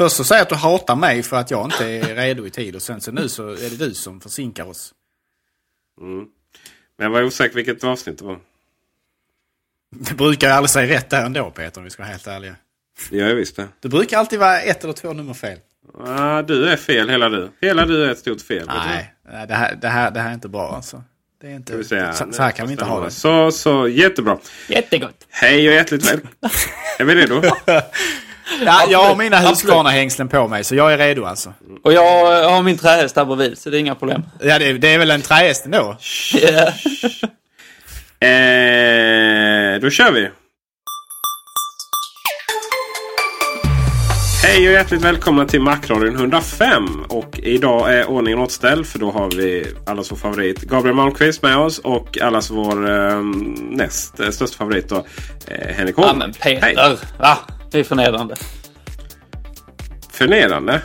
Först så säger jag att du hatar mig för att jag inte är redo i tid och sen så nu så är det du som försinkar oss. Men jag var osäker vilket avsnitt det var. Du brukar ju aldrig säga rätt där ändå Peter om vi ska vara helt ärliga. Ja, jag visste. Du brukar alltid vara ett eller två nummer fel. Ah, du är fel, hela du. Hela du är ett stort fel. du. Nej, nej, det här, det, här, det här är inte bra alltså. Det är inte, se så, så här kan vi inte ha det. Så, så, jättebra. Jättegott. Hej och hjärtligt välkomna. är vi redo? Ja, jag har mina Husqvarna-hängslen på mig så jag är redo alltså. Och jag har min trähäst här bredvid, så det är inga problem. Ja, det, det är väl en trähäst ändå? Ja. Eh, då kör vi. Hej och hjärtligt välkomna till Macradion 105. Och idag är ordningen återställd för då har vi allas vår favorit Gabriel Malmqvist med oss och allas vår eh, näst eh, största favorit då, eh, Henrik Holm. ja men Peter, Hej. va? Det är förnedrande. Förnedrande.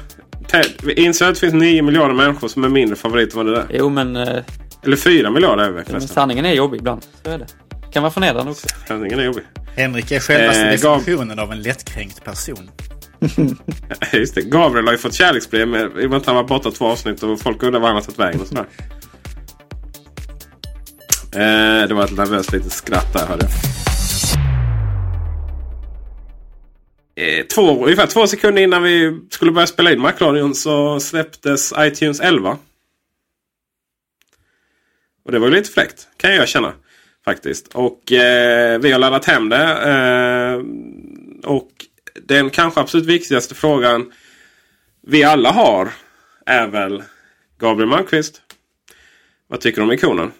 Inser att det finns 9 miljarder människor som är mindre favoriter än vad det där. Jo men, eh, Eller 4 miljarder är vi men förresten. sanningen är jobbig ibland. Så är det. Kan vara förnedrande också. Sanningen är jobbig. Henrik är självaste Eh, definitionen av en lättkränkt person. Just det. Gabriel har ju fått kärleksbrev med, i och med att han var borta två avsnitt och folk undrar var han har tagit vägen och sådär. Eh, det var ett nervöst litet skratt där hörde jag. Eh, två, ungefär två sekunder innan vi skulle börja spela in Macradion så släpptes iTunes 11. Och det var ju lite fräckt kan jag känna. Faktiskt. Och eh, vi har laddat hem det. Eh, och den kanske absolut viktigaste frågan vi alla har är väl Gabriel Malmqvist. Vad tycker du om ikonen?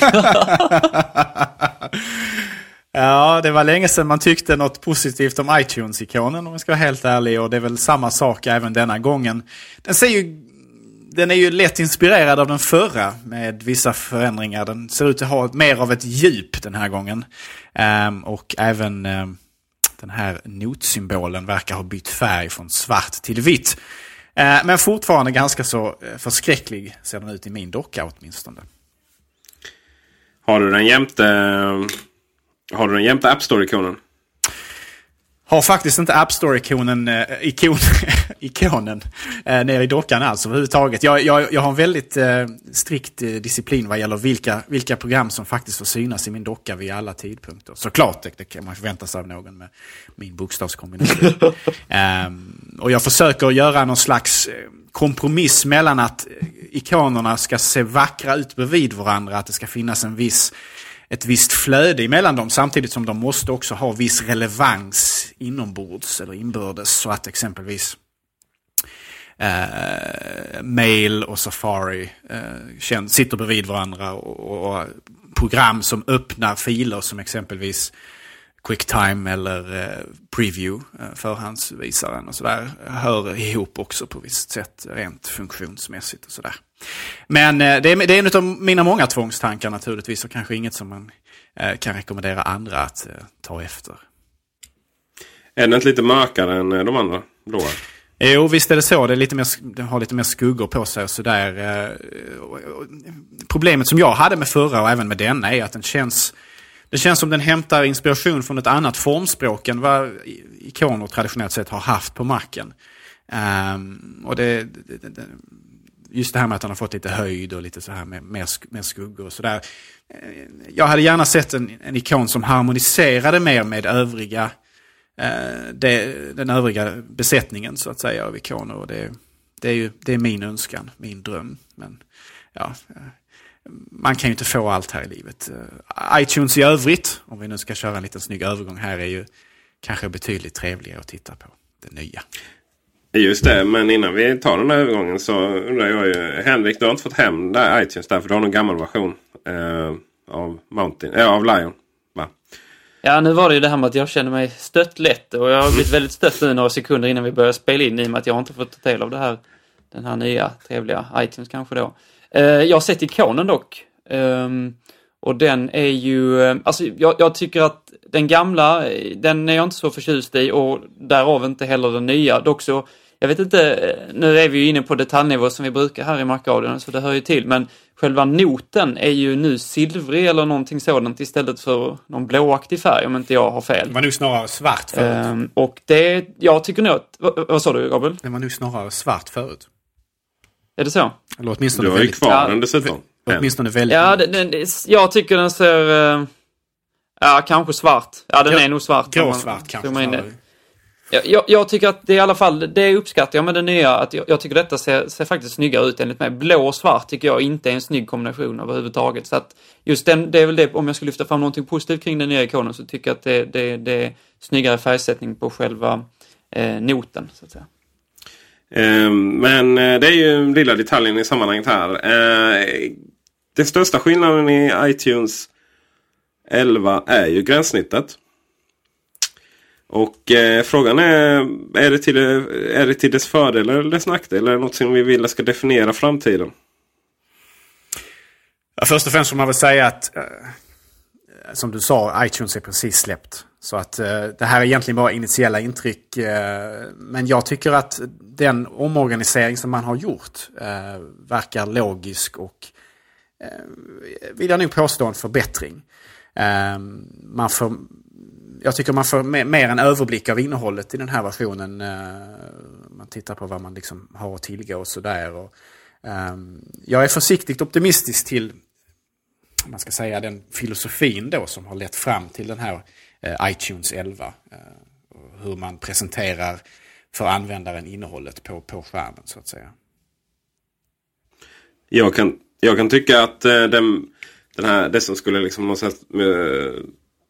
Ja, det var länge sedan man tyckte något positivt om iTunes-ikonen om jag ska vara helt ärlig. Och det är väl samma sak även denna gången. Den ser ju... Den är ju lätt inspirerad av den förra med vissa förändringar. Den ser ut att ha mer av ett djup den här gången. Um, och även um, den här notsymbolen verkar ha bytt färg från svart till vitt. Ehm, men fortfarande ganska så eh, förskräcklig ser den ut i min docka åtminstone. Har du den jämte, har du den jämte App Store-ikonen? Har faktiskt inte App Store-ikonen eh, ikon, ikonen eh, nere i dockan alls överhuvudtaget. Jag, jag, jag har en väldigt eh, strikt eh, disciplin vad gäller vilka, vilka program som faktiskt får synas i min docka vid alla tidpunkter. Såklart, det, det kan man förvänta sig av någon med min bokstavskombination. Ehm, och jag försöker göra någon slags eh, kompromiss mellan att eh, ikonerna ska se vackra ut bredvid varandra, att det ska finnas en viss ett visst flöde emellan dem samtidigt som de måste också ha viss relevans inombords eller inbördes så att exempelvis eh, Mail och Safari eh, sitter bredvid varandra och, och program som öppnar filer som exempelvis Quicktime eller eh, Preview, eh, förhandsvisaren och sådär, hör ihop också på visst sätt rent funktionsmässigt och sådär. Men eh, det, är, det är en av mina många tvångstankar naturligtvis och kanske inget som man eh, kan rekommendera andra att eh, ta efter. Är den inte lite mörkare än de andra blåa? Jo, visst är det så. Det, är lite mer, det har lite mer skuggor på sig och sådär. Problemet som jag hade med förra och även med denna är att den känns... Det känns som den hämtar inspiration från ett annat formspråk än vad ikoner traditionellt sett har haft på Macen. Ehm, och det, det, det- just det här med att han har fått lite höjd och lite så här med mer, sk- mer skuggor och sådär. Eh, jag hade gärna sett en, en ikon som harmoniserade mer med övriga eh, det, den övriga besättningen så att säga av ikoner. Och det, det, är ju, det är min önskan, min dröm. Men ja, eh, man kan ju inte få allt här i livet. Eh, iTunes i övrigt, om vi nu ska köra en liten snygg övergång här, är ju kanske betydligt trevligare att titta på. Det nya. Just det, men innan vi tar den här övergången så undrar jag ju. Henrik, du har inte fått hem där iTunes där för du har någon gammal version eh, av, Mountain, äh, av Lion. Va? Ja, nu var det ju det här med att jag känner mig stött lätt och jag har blivit väldigt stött nu några sekunder innan vi börjar spela in i och med att jag inte fått ta del av det här, den här nya trevliga iTunes kanske då. Eh, jag har sett ikonen dock. Ehm, och den är ju, eh, alltså jag, jag tycker att den gamla, eh, den är jag inte så förtjust i och därav inte heller den nya. Dock så, jag vet inte, nu är vi ju inne på detaljnivå som vi brukar här i Markradion så det hör ju till, men själva noten är ju nu silvrig eller någonting sådant istället för någon blåaktig färg om inte jag har fel. Det var nog snarare svart förut. Ehm, och det, jag tycker nog att, vad, vad sa du Gabriel? Det var nog snarare svart förut. Är det så? Eller åtminstone Du har ju väldigt, kvar den dessutom. Åtminstone väldigt Ja, den, den, jag tycker den ser, eh, ja kanske svart. Ja, den Grå- är nog svart. Gråsvart kanske. zoomar in det. snarare. Jag, jag, jag tycker att det i alla fall, det uppskattar jag med det nya, att jag, jag tycker detta ser, ser faktiskt snyggare ut enligt mig. Blå och svart tycker jag inte är en snygg kombination överhuvudtaget. Så att just den, det är väl det, om jag ska lyfta fram någonting positivt kring den nya ikonen så tycker jag att det, det, det är snyggare färgsättning på själva eh, noten, så att säga. Eh, men eh, det är ju den lilla detaljen i sammanhanget här. Eh, den största skillnaden i iTunes 11 är ju gränssnittet. Och eh, frågan är, är det, till, eh, är det till dess fördel eller dess nackdel? Eller är det något som vi vill ska definiera framtiden? Ja, först och främst får man väl säga att, eh, som du sa, iTunes är precis släppt. Så att eh, det här är egentligen bara initiella intryck. Eh, men jag tycker att den omorganisering som man har gjort eh, verkar logisk och eh, vill jag nog påstå en förbättring. Eh, man får, jag tycker man får mer, en överblick av innehållet i den här versionen. Eh, man tittar på vad man liksom har att tillgå och sådär. Ehm, jag är försiktigt optimistisk till man ska säga, den filosofin då som har lett fram till den här eh, iTunes 11. Eh, hur man presenterar för användaren innehållet på, på skärmen så att säga. Jag kan, jag kan tycka att den, den här, det som skulle liksom något sätt,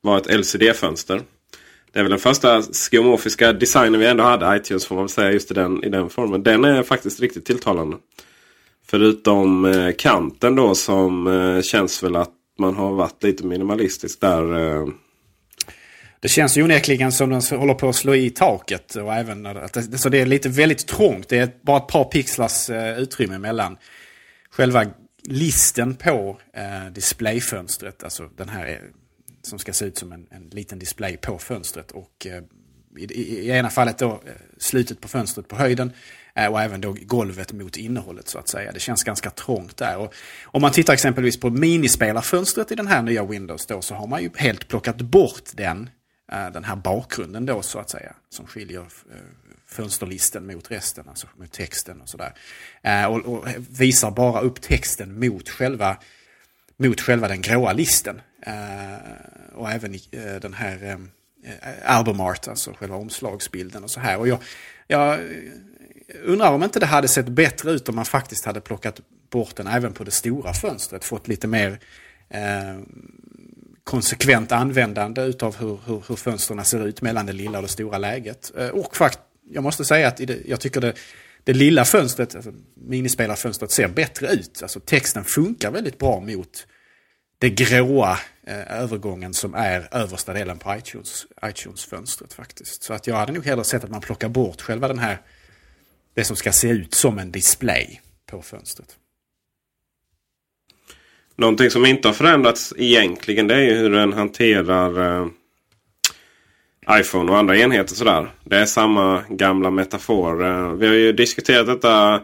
var ett LCD-fönster. Det är väl den första skeuomorfiska designen vi ändå hade. iTunes får man väl säga just i den, i den formen. Den är faktiskt riktigt tilltalande. Förutom eh, kanten då som eh, känns väl att man har varit lite minimalistisk där. Eh, Det känns ju onekligen som den håller på att slå i taket. Och även att det, så det är lite väldigt trångt. Det är bara ett par pixlars eh, utrymme mellan själva listen på eh, displayfönstret. Alltså den här som ska se ut som en, en liten display på fönstret. Och eh, i, i, i ena fallet då eh, slutet på fönstret på höjden. Eh, och även då golvet mot innehållet så att säga. Det känns ganska trångt där. Och om man tittar exempelvis på minispelarfönstret i den här nya Windows då så har man ju helt plockat bort den den här bakgrunden då så att säga. Som skiljer fönsterlisten mot resten, alltså mot texten och sådär. Och, och visar bara upp texten mot själva, mot själva den gråa listen. Eh, och även i eh, den här eh, eh, album art, alltså själva omslagsbilden och så här. Och jag, jag undrar om inte det hade sett bättre ut om man faktiskt hade plockat bort den även på det stora fönstret. Fått lite mer eh, konsekvent användande utav hur, hur, hur fönstren ser ut mellan det lilla och det stora läget. Eh, Och fakt, jag måste säga att det, jag tycker det, det lilla fönstret, alltså minispelarfönstret, ser bättre ut. Alltså texten funkar väldigt bra mot det gråa eh, övergången som är översta delen på iTunes, iTunes-fönstret faktiskt. Så att jag hade nog hellre sett att man plockar bort själva den här, det som ska se ut som en display på fönstret. Någonting som inte har förändrats egentligen det är ju hur den hanterar eh, iPhone och andra enheter. Sådär. Det är samma gamla metafor. Eh, vi har ju diskuterat detta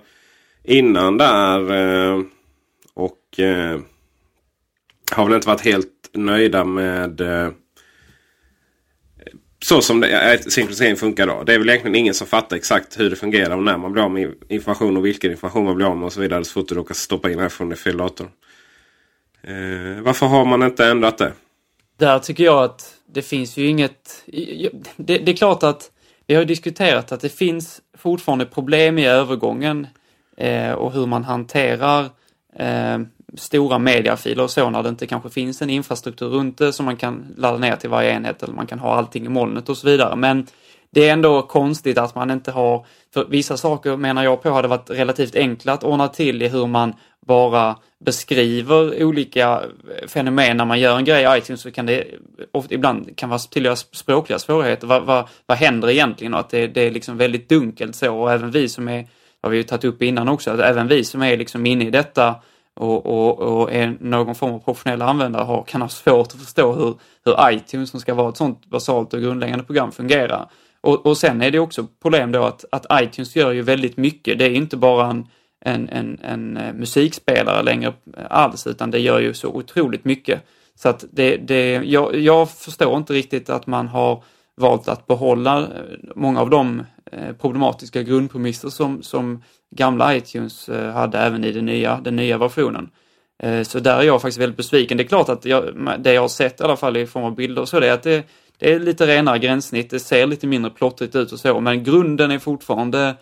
innan där. Eh, och eh, har väl inte varit helt nöjda med eh, så som det, eh, synkronisering funkar då. Det är väl egentligen ingen som fattar exakt hur det fungerar och när man blir av med information och vilken information man blir av med och så vidare. Så fort du råkar stoppa in iPhone i fel dator. Eh, varför har man inte ändrat det? Där tycker jag att det finns ju inget... Det, det är klart att vi har diskuterat att det finns fortfarande problem i övergången eh, och hur man hanterar eh, stora mediafiler och så när det inte kanske finns en infrastruktur runt det som man kan ladda ner till varje enhet eller man kan ha allting i molnet och så vidare. Men det är ändå konstigt att man inte har, för vissa saker menar jag på hade varit relativt enkla att ordna till i hur man bara beskriver olika fenomen när man gör en grej i iTunes så kan det ofta, ibland kan vara tydliga språkliga svårigheter. Vad, vad, vad händer egentligen? Och att det, det är liksom väldigt dunkelt så och även vi som är, har vi ju tagit upp innan också, att även vi som är liksom inne i detta och, och, och är någon form av professionell användare har, kan ha svårt att förstå hur, hur iTunes, som ska vara ett sånt basalt och grundläggande program, fungerar. Och, och sen är det också problem då att, att iTunes gör ju väldigt mycket. Det är inte bara en, en, en, en eh, musikspelare längre alls, utan det gör ju så otroligt mycket. Så att det, det, jag, jag förstår inte riktigt att man har valt att behålla eh, många av de Eh, problematiska grundpremisser som, som gamla iTunes eh, hade även i den nya, den nya versionen. Eh, så där är jag faktiskt väldigt besviken. Det är klart att jag, det jag har sett i alla fall i form av bilder och så, det är att det, det är lite renare gränssnitt, det ser lite mindre plottrigt ut och så, men grunden är fortfarande,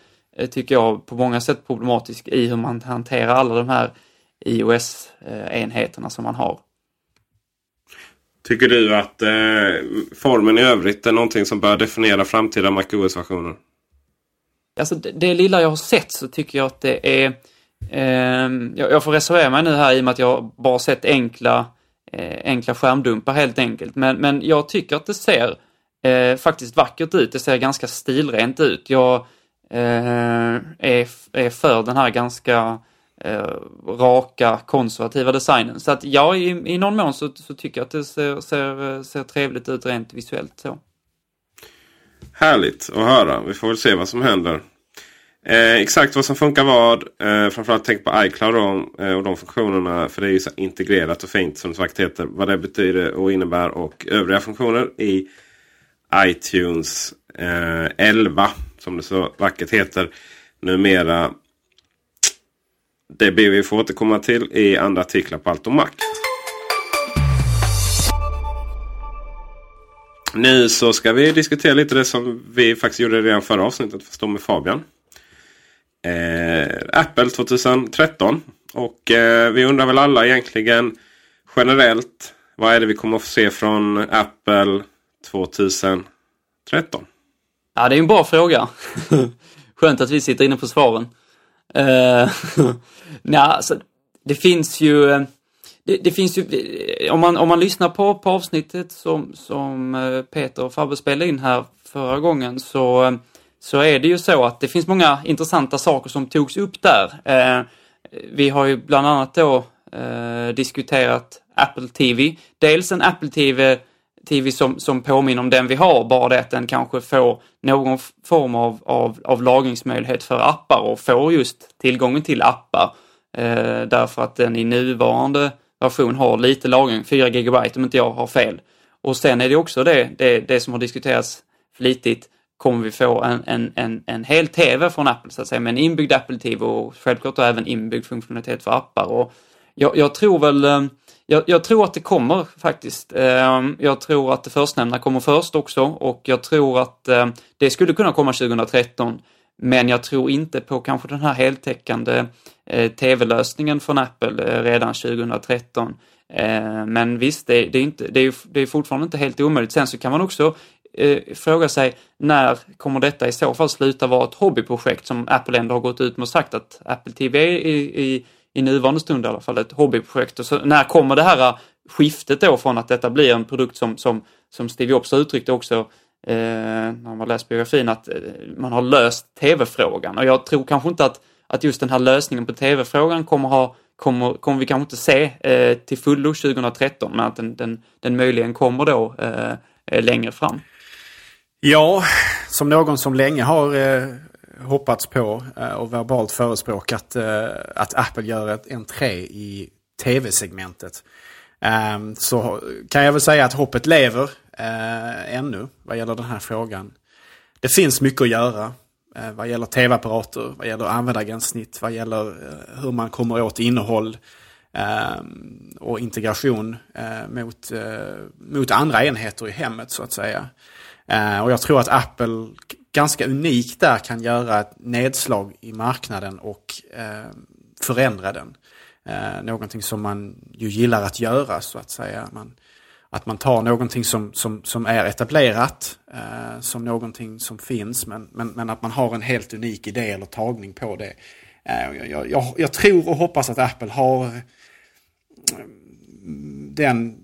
tycker jag, på många sätt problematisk i hur man hanterar alla de här iOS-enheterna som man har. Tycker du att eh, formen i övrigt är någonting som bör definiera framtida MacOS-versioner? Alltså det, det, lilla jag har sett så tycker jag att det är... Eh, jag, jag, får reservera mig nu här i och med att jag bara sett enkla eh, enkla skärmdumpar helt enkelt. Men, men jag tycker att det ser eh, faktiskt vackert ut. Det ser ganska stilrent ut. Jag eh, är, är för den här ganska eh, raka konservativa designen. Så att ja, i, i någon mån så, så tycker jag att det ser, ser, ser trevligt ut rent visuellt så. Härligt att höra. Vi får väl se vad som händer. Eh, exakt vad som funkar vad. Eh, framförallt tänk på iCloud då, eh, och de funktionerna. För det är ju så integrerat och fint som det sagt heter. Vad det betyder och innebär och övriga funktioner i iTunes eh, 11. Som det så vackert heter numera. Det ber vi få återkomma till i andra artiklar på Allt om Mac. Nu så ska vi diskutera lite det som vi faktiskt gjorde redan förra avsnittet. Förstå med Fabian eh, Apple 2013. Och eh, vi undrar väl alla egentligen generellt. Vad är det vi kommer att få se från Apple 2013? Ja, det är en bra fråga. Skönt att vi sitter inne på svaren. Uh, nej, alltså, det finns ju... Eh, det, det, finns ju, eh, om man, om man lyssnar på, på avsnittet som, som eh, Peter och Fabbe spelade in här förra gången så så är det ju så att det finns många intressanta saker som togs upp där. Eh, vi har ju bland annat då eh, diskuterat Apple TV. Dels en Apple TV, TV som, som påminner om den vi har, bara det att den kanske får någon form av, av, av lagringsmöjlighet för appar och får just tillgången till appar. Eh, därför att den i nuvarande version har lite lagring, 4 GB om inte jag har fel. Och sen är det också det, det, det som har diskuterats flitigt, kommer vi få en, en, en, en hel TV från Apple så att säga med en inbyggd Apple TV och självklart då även inbyggd funktionalitet för appar. Och jag, jag tror väl, eh, jag, jag, tror att det kommer faktiskt. Eh, jag tror att det förstnämnda kommer först också och jag tror att eh, det skulle kunna komma 2013. Men jag tror inte på kanske den här heltäckande TV-lösningen från Apple redan 2013. Men visst, det, det, är inte, det, är, det är fortfarande inte helt omöjligt. Sen så kan man också eh, fråga sig när kommer detta i så fall sluta vara ett hobbyprojekt som Apple ändå har gått ut med och sagt att Apple TV är i, i, i nuvarande stund i alla fall ett hobbyprojekt. Och så, när kommer det här skiftet då från att detta blir en produkt som, som, som Steve Jobs uttryckte också eh, när man läst biografin att eh, man har löst tv-frågan och jag tror kanske inte att, att just den här lösningen på tv-frågan kommer ha kommer, kommer vi kanske inte se eh, till fullo 2013, men att den, den, den möjligen kommer då eh, eh längre fram. Ja, som någon som länge har eh, hoppats på eh, och verbalt förespråkat eh, att Apple gör ett entré i tv-segmentet. Eh, så kan jag väl säga att hoppet lever eh, ännu vad gäller den här frågan. Det finns mycket att göra eh, vad gäller tv-apparater, vad gäller användargränssnitt, vad gäller eh, hur man kommer åt innehåll ehm, och integration eh, mot, eh, mot andra enheter i hemmet så att säga. Eh, och jag tror att Apple ganska unikt där kan göra ett nedslag i marknaden och eh, förändra den. Eh, någonting som man ju gillar att göra så att säga. Man, att man tar någonting som, som, som är etablerat, eh, som någonting som finns, men, men, men, att man har en helt unik idé eller tagning på det. Eh, jag, jag, jag, tror och hoppas att Apple har mm, den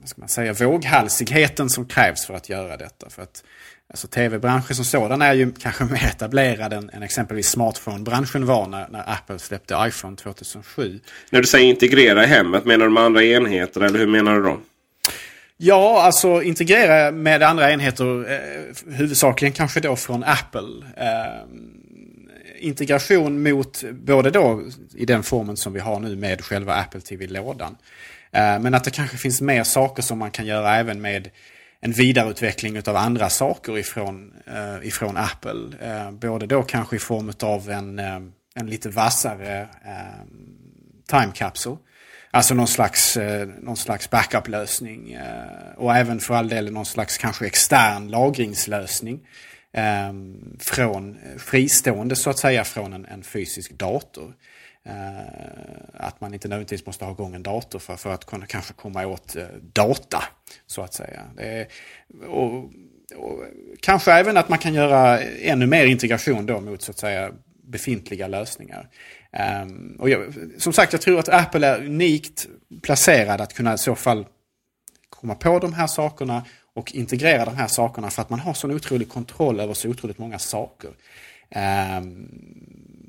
vad ska man säga, våghalsigheten som krävs för att göra detta. För att Alltså tv-branschen som sådan är ju kanske mer etablerad än, än exempelvis smartphone-branschen var när, när, Apple släppte iPhone 2007. När du säger integrera i hemmet, menar du med andra enheter eller hur menar du då? Ja, alltså integrera med andra enheter, eh, huvudsakligen kanske då från Apple. Eh, integration mot både då i den formen som vi har nu med själva Apple TV-lådan. Eh, men att det kanske finns mer saker som man kan göra även med en vidareutveckling av andra saker ifrån, eh, ifrån Apple. Eh, både då kanske i form av en, en lite vassare time capsule. Alltså någon slags, någon slags backup-lösning. Och även för all del någon slags kanske extern lagringslösning. Från fristående så att säga från en, en fysisk dator. Eh, att man inte nödvändigtvis måste ha igång en dator för, för att kunna kanske komma åt eh, data. Så att säga. Är, och, och, kanske även att man kan göra ännu mer integration då mot så att säga befintliga lösningar. Um, och jag, som sagt, jag tror att Apple är unikt placerad att kunna i så fall komma på de här sakerna och integrera de här sakerna för att man har sån otrolig kontroll över så otroligt många saker. Um,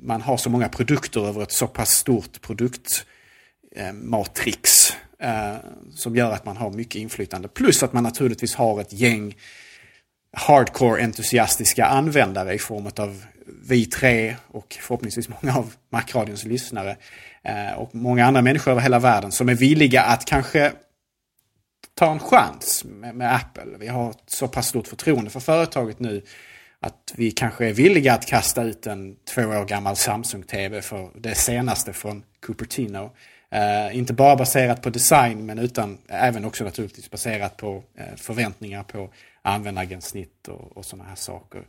man har så många produkter över ett så pass stort produktmatrix eh, eh, som gör att man har mycket inflytande. Plus att man naturligtvis har ett gäng hardcore entusiastiska användare i form av vi tre och förhoppningsvis många av Macradions lyssnare eh, och många andra människor över hela världen som är villiga att kanske ta en chans med, med Apple. Vi har ett så pass stort förtroende för företaget nu att vi kanske är villiga att kasta ut en två år gammal Samsung-TV för det senaste från Cupertino. Uh, inte bara baserat på design men utan även också naturligtvis baserat på uh, förväntningar på användargränssnitt och, och sådana här saker.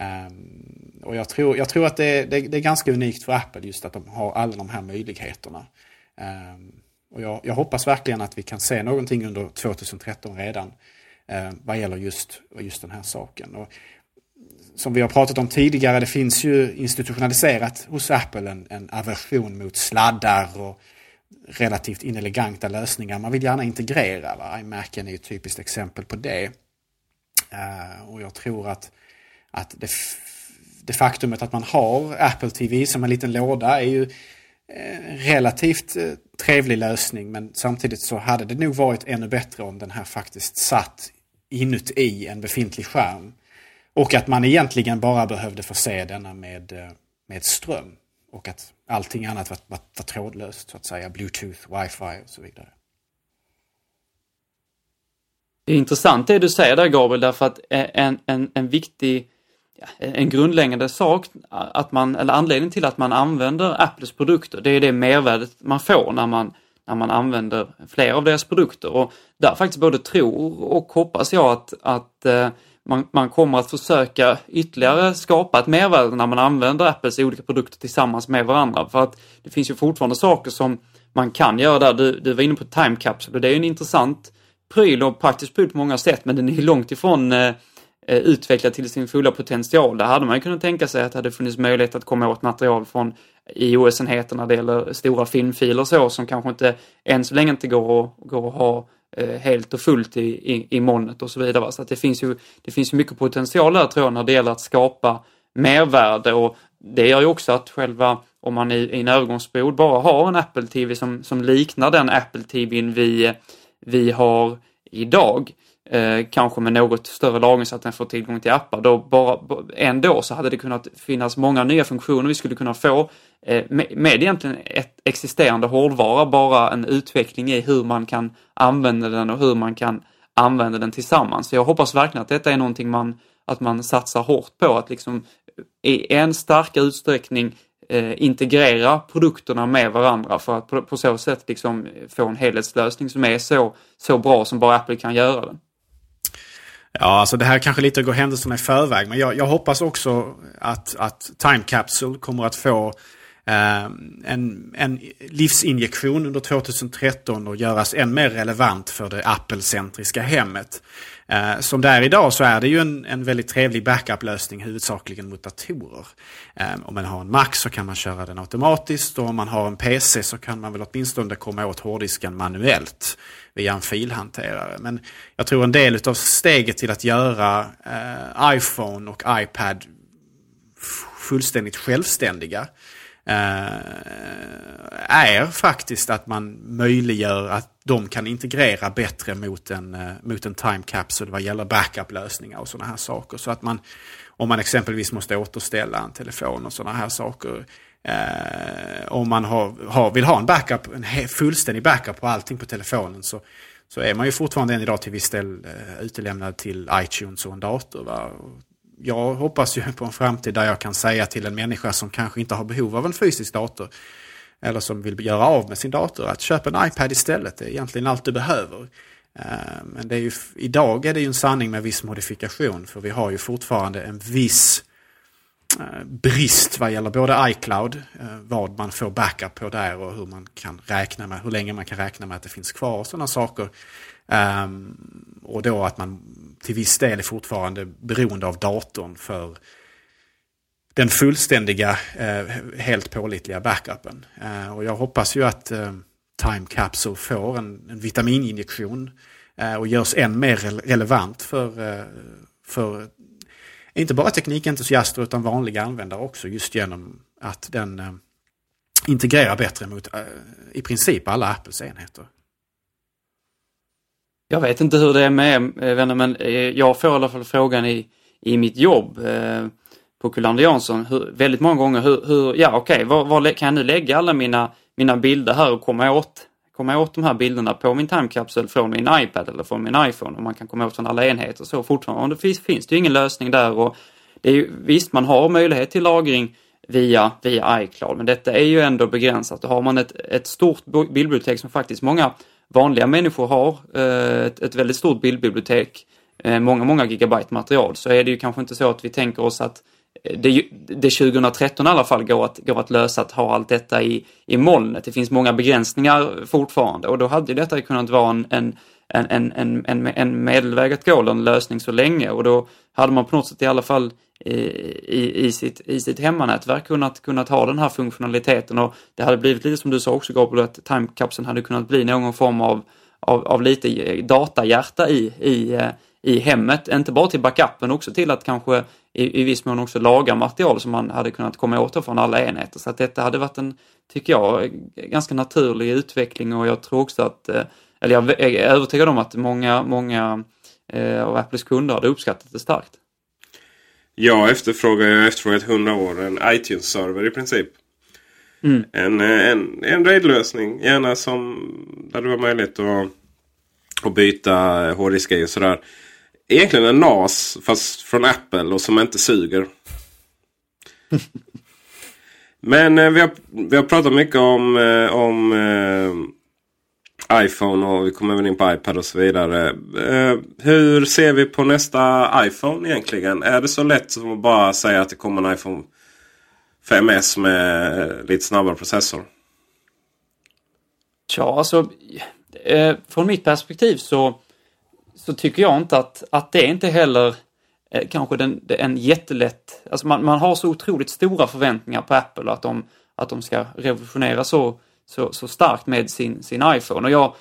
Um, och jag tror, jag tror att det, det, det, är ganska unikt för Apple just att de har alla de här möjligheterna. Um, och jag, jag, hoppas verkligen att vi kan se någonting under 2013 redan uh, vad gäller just, just den här saken. Och som vi har pratat om tidigare, det finns ju institutionaliserat hos Apple en, en aversion mot sladdar och relativt ineleganta lösningar. Man vill gärna integrera. Va? iMacen är ett typiskt exempel på det. Uh, och jag tror att, att det, det faktumet att man har Apple TV som en liten låda är ju en relativt eh, trevlig lösning. Men samtidigt så hade det nog varit ännu bättre om den här faktiskt satt inuti en befintlig skärm. Och att man egentligen bara behövde förse denna med, eh, med ström. Och att allting annat var, var, var trådlöst, så att säga. Bluetooth, wifi och så vidare. Det är intressant det du säger där Gabriel, därför att en, en, en viktig, en grundläggande sak, att man, eller anledningen till att man använder Apples produkter, det är det mervärdet man får när man, när man använder flera av deras produkter. Och där faktiskt både tror och hoppas jag att, att eh, man, man kommer att försöka ytterligare skapa ett mervärde när man använder Apples olika produkter tillsammans med varandra. För att det finns ju fortfarande saker som man kan göra där. Du, du var inne på Time Capsule och det är en intressant pryl och praktisk pryl på många sätt men den är långt ifrån eh, eh, utvecklad till sin fulla potential. Där hade man ju kunnat tänka sig att det hade funnits möjlighet att komma åt material från iOS-enheter när det gäller stora filmfiler och så som kanske inte än så länge inte går att, går att ha Eh, helt och fullt i, i, i molnet och så vidare. Så att det finns ju det finns ju mycket potential där tror jag när det gäller att skapa mervärde och det gör ju också att själva om man i, i en övergångsperiod bara har en Apple TV som, som liknar den Apple TVn vi, vi har idag, eh, kanske med något större lagring så att den får tillgång till appar, då bara, ändå så hade det kunnat finnas många nya funktioner vi skulle kunna få eh, med, med egentligen ett existerande hårdvara, bara en utveckling i hur man kan använda den och hur man kan använda den tillsammans. Så jag hoppas verkligen att detta är någonting man, att man satsar hårt på, att liksom eh, i en starkare utsträckning eh, integrera produkterna med varandra för att på, på, så sätt liksom få en helhetslösning som är så, så bra som bara Apple kan göra den. Ja, alltså det här kanske lite går händelserna i förväg, men jag, jag hoppas också att, att Time Capsule kommer att få eh, en, en livsinjektion under 2013 och göras än mer relevant för det Apple-centriska hemmet. Eh, som det är idag så är det ju en, en väldigt trevlig backup-lösning huvudsakligen mot datorer. Eh, om man har en Mac så kan man köra den automatiskt och om man har en PC så kan man väl åtminstone komma åt hårddisken manuellt via en filhanterare. Men jag tror en del av steget till att göra eh, iPhone och iPad fullständigt självständiga eh, är faktiskt att man möjliggör att de kan integrera bättre mot en, eh, mot en time capsule vad gäller backup-lösningar och sådana här saker. Så att man, om man exempelvis måste återställa en telefon och sådana här saker. Eh, om man har, har, vill ha en backup, en fullständig backup på allting på telefonen så, så är man ju fortfarande än idag till viss del eh, utelämnad till iTunes och en dator. Va? Jag hoppas ju på en framtid där jag kan säga till en människa som kanske inte har behov av en fysisk dator eller som vill göra av med sin dator att köpa en iPad istället. Det är egentligen allt du behöver. Eh, men det är ju, idag är det ju en sanning med viss modifikation för vi har ju fortfarande en viss eh, Eh, brist vad gäller både iCloud, eh, vad man får backup på där och hur man kan räkna med, hur länge man kan räkna med att det finns kvar och sådana saker. Ehm, och då att man till viss del är fortfarande beroende av datorn för den fullständiga, eh, helt pålitliga backupen. Och jag hoppas ju att Time Capsule får en, en vitamininjektion och görs än mer relevant för, för inte bara teknikentusiaster utan vanliga användare också just genom att den eh, integrerar bättre mot eh, i princip alla Apples enheter. Jag vet inte hur det är med eh, vänner men jag får i alla fall frågan i, i mitt jobb på Kullander Jansson hur, väldigt många gånger hur, hur ja okej, okay, var, var, kan jag nu lägga alla mina, mina bilder här och komma åt, komma åt de här bilderna på min timekapsel från min iPad eller från min iPhone. Och man kan komma åt från alla enheter så fortfarande. Finns, finns det ju ingen lösning där. Och det är ju, visst man har möjlighet till lagring via, via iCloud. Men detta är ju ändå begränsat. Då har man ett, ett stort bildbibliotek som faktiskt många vanliga människor har, eh, ett, ett väldigt stort bildbibliotek, eh, många, många gigabyte material, så är det ju kanske inte så att vi tänker oss att det, det 2013 i alla fall går att, går att lösa att ha allt detta i, i molnet. Det finns många begränsningar fortfarande och då hade detta kunnat vara en, en, en, en, en, en medelväg att gå, eller en lösning så länge och då hade man på något sätt i alla fall i, i, i, sitt, i sitt hemmanätverk kunnat, kunnat ha den här funktionaliteten och det hade blivit lite som du sa också Gabriel, att timekapseln hade kunnat bli någon form av, av, av lite eh, datahjärta i, i, eh, i hemmet, inte bara till backupen, också till att kanske i, i viss mån också laga material som man hade kunnat komma åt från alla enheter. Så att detta hade varit en, tycker jag, ganska naturlig utveckling och jag tror också att, eh, eller jag är övertygad om att många, många eh, av Apples kunder hade uppskattat det starkt. Jag efterfrågar, jag har efterfrågat 100 år en iTunes-server i princip. Mm. En, eh, en, en RAID-lösning, gärna som där det var möjligt att, att byta hårddiskar och sådär egentligen en NAS fast från Apple och som inte suger. Men eh, vi, har, vi har pratat mycket om, eh, om eh, iPhone och vi kommer även in på iPad och så vidare. Eh, hur ser vi på nästa iPhone egentligen? Är det så lätt som att bara säga att det kommer en iPhone 5S med eh, lite snabbare processor? Ja, alltså eh, från mitt perspektiv så så tycker jag inte att, att det inte heller eh, kanske den, en jättelätt... Alltså man, man har så otroligt stora förväntningar på Apple att de, att de ska revolutionera så, så, så starkt med sin, sin iPhone. Och jag,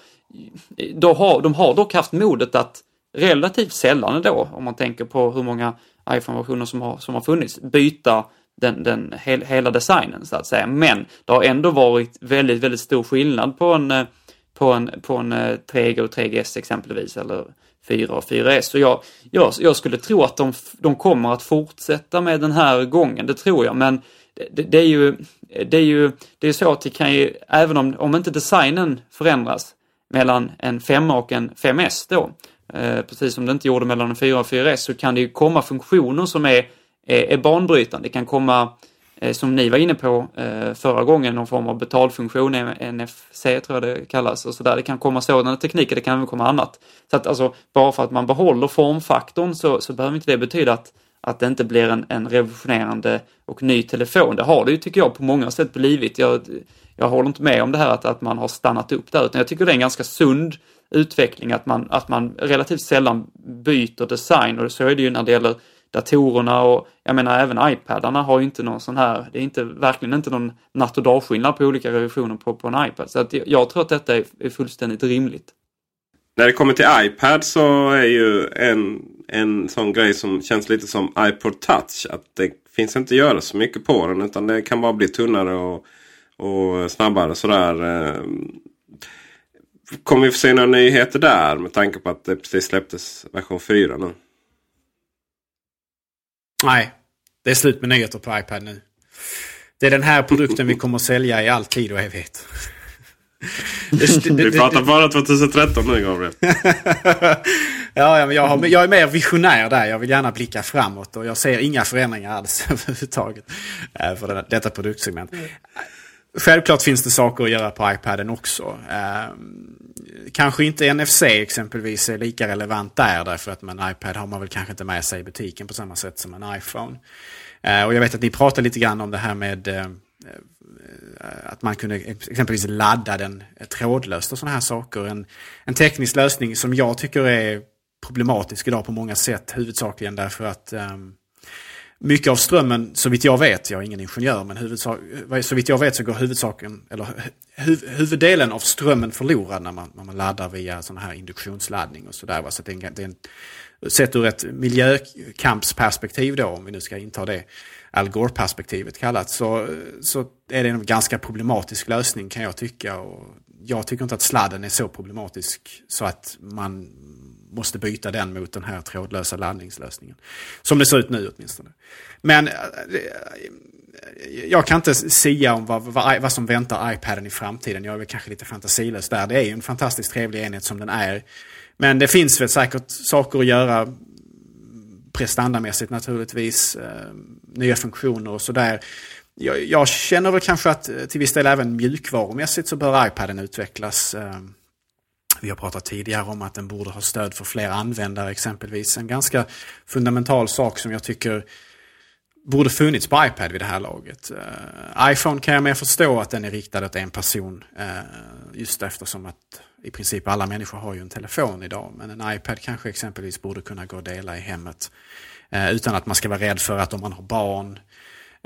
då har, de har dock haft modet att relativt sällan då, om man tänker på hur många iPhone-versioner som har, som har funnits, byta den, den hel, hela designen så att säga. Men det har ändå varit väldigt, väldigt stor skillnad på en, eh, på en, på en eh, 3G och 3GS exempelvis eller 4 och 4S. Så jag, jag, jag skulle tro att de, de kommer att fortsätta med den här gången, det tror jag. Men det, det, är ju, det är ju det är så att det kan ju, även om, om inte designen förändras mellan en 5 och en 5S då, eh, precis som det inte gjorde mellan en 4 och 4S, så kan det ju komma funktioner som är, är, är banbrytande. Det kan komma Eh, Eh, som ni var inne på eh, förra gången, någon form av betalfunktion, eh, NFC tror jag det kallas och sådär. Det kan komma sådana tekniker, det kan även komma annat. Så att alltså, bara för att man behåller formfaktorn så, så behöver inte det betyda att, att det inte blir en, en revolutionerande och ny telefon. Det har det ju, tycker jag, på många sätt blivit. Jag, jag håller inte med om det här att, att man har stannat upp där, utan jag tycker det är en ganska sund utveckling att man, att man relativt sällan byter design och så är det ju när det gäller datorerna och jag menar även iPadarna har ju inte någon sån här, det är inte, verkligen inte någon natt och dagskillnad på olika revisioner på, på en iPad. Så att jag tror att detta är, är fullständigt rimligt. När det kommer till iPad så är ju en, en sån grej som känns lite som iPod Touch. Att det finns inte att göra så mycket på den utan det kan bara bli tunnare och, och snabbare sådär. Ehm, kommer vi få se några nyheter där med tanke på att det precis släpptes version 4 nu? Nej, det är slut med nyheter på iPad nu. Det är den här produkten vi kommer att sälja i all tid och evighet. Vi pratar bara 2013 nu Gabriel. ja, men jag, har, jag är mer visionär där. Jag vill gärna blicka framåt och jag ser inga förändringar alls överhuvudtaget eh, för detta produktsegment. Självklart finns det saker att göra på iPaden också. Eh, kanske inte NFC exempelvis är lika relevant där därför att med en iPad har man väl kanske inte med sig i butiken på samma sätt som en iPhone. Eh, och jag vet att ni pratade lite grann om det här med eh, eh att man kunde exempelvis ladda den trådlöst och sådana här saker. En, en teknisk lösning som jag tycker är problematisk idag på många sätt, huvudsakligen därför att um, mycket av strömmen, så vitt jag vet, jag är ingen ingenjör, men huvudsak, eh, så vitt jag vet så går huvudsaken, eller huv, huvuddelen av strömmen förlorad när man, när man laddar via sån här induktionsladdning och sådär. Så det är det är en, sett ur ett miljökampsperspektiv då, om vi nu ska inta det Al Gore-perspektivet kallat, så, så är det en ganska problematisk lösning kan jag tycka. Och jag tycker inte att sladden är så problematisk så att man måste byta den mot den här trådlösa laddningslösningen. Som det ser ut nu åtminstone. Men eh, eh, jag kan inte sia om vad, vad, vad, som väntar iPaden i framtiden. Jag är väl kanske lite fantasilös där. Det är ju en fantastiskt trevlig enhet som den är. Men det finns väl säkert saker att göra prestandamässigt naturligtvis. Eh, nya funktioner och sådär. Jag, jag, känner väl kanske att till viss del även mjukvarumässigt så bör iPaden utvecklas. Vi har pratat tidigare om att den borde ha stöd för fler användare exempelvis. En ganska fundamental sak som jag tycker borde funnits på iPad vid det här laget. Uh, iPhone kan jag mer förstå att den är riktad åt en person. Uh, just eftersom att i princip alla människor har ju en telefon idag. Men en iPad kanske exempelvis borde kunna gå att dela i hemmet. Uh, utan att man ska vara rädd för att om man har barn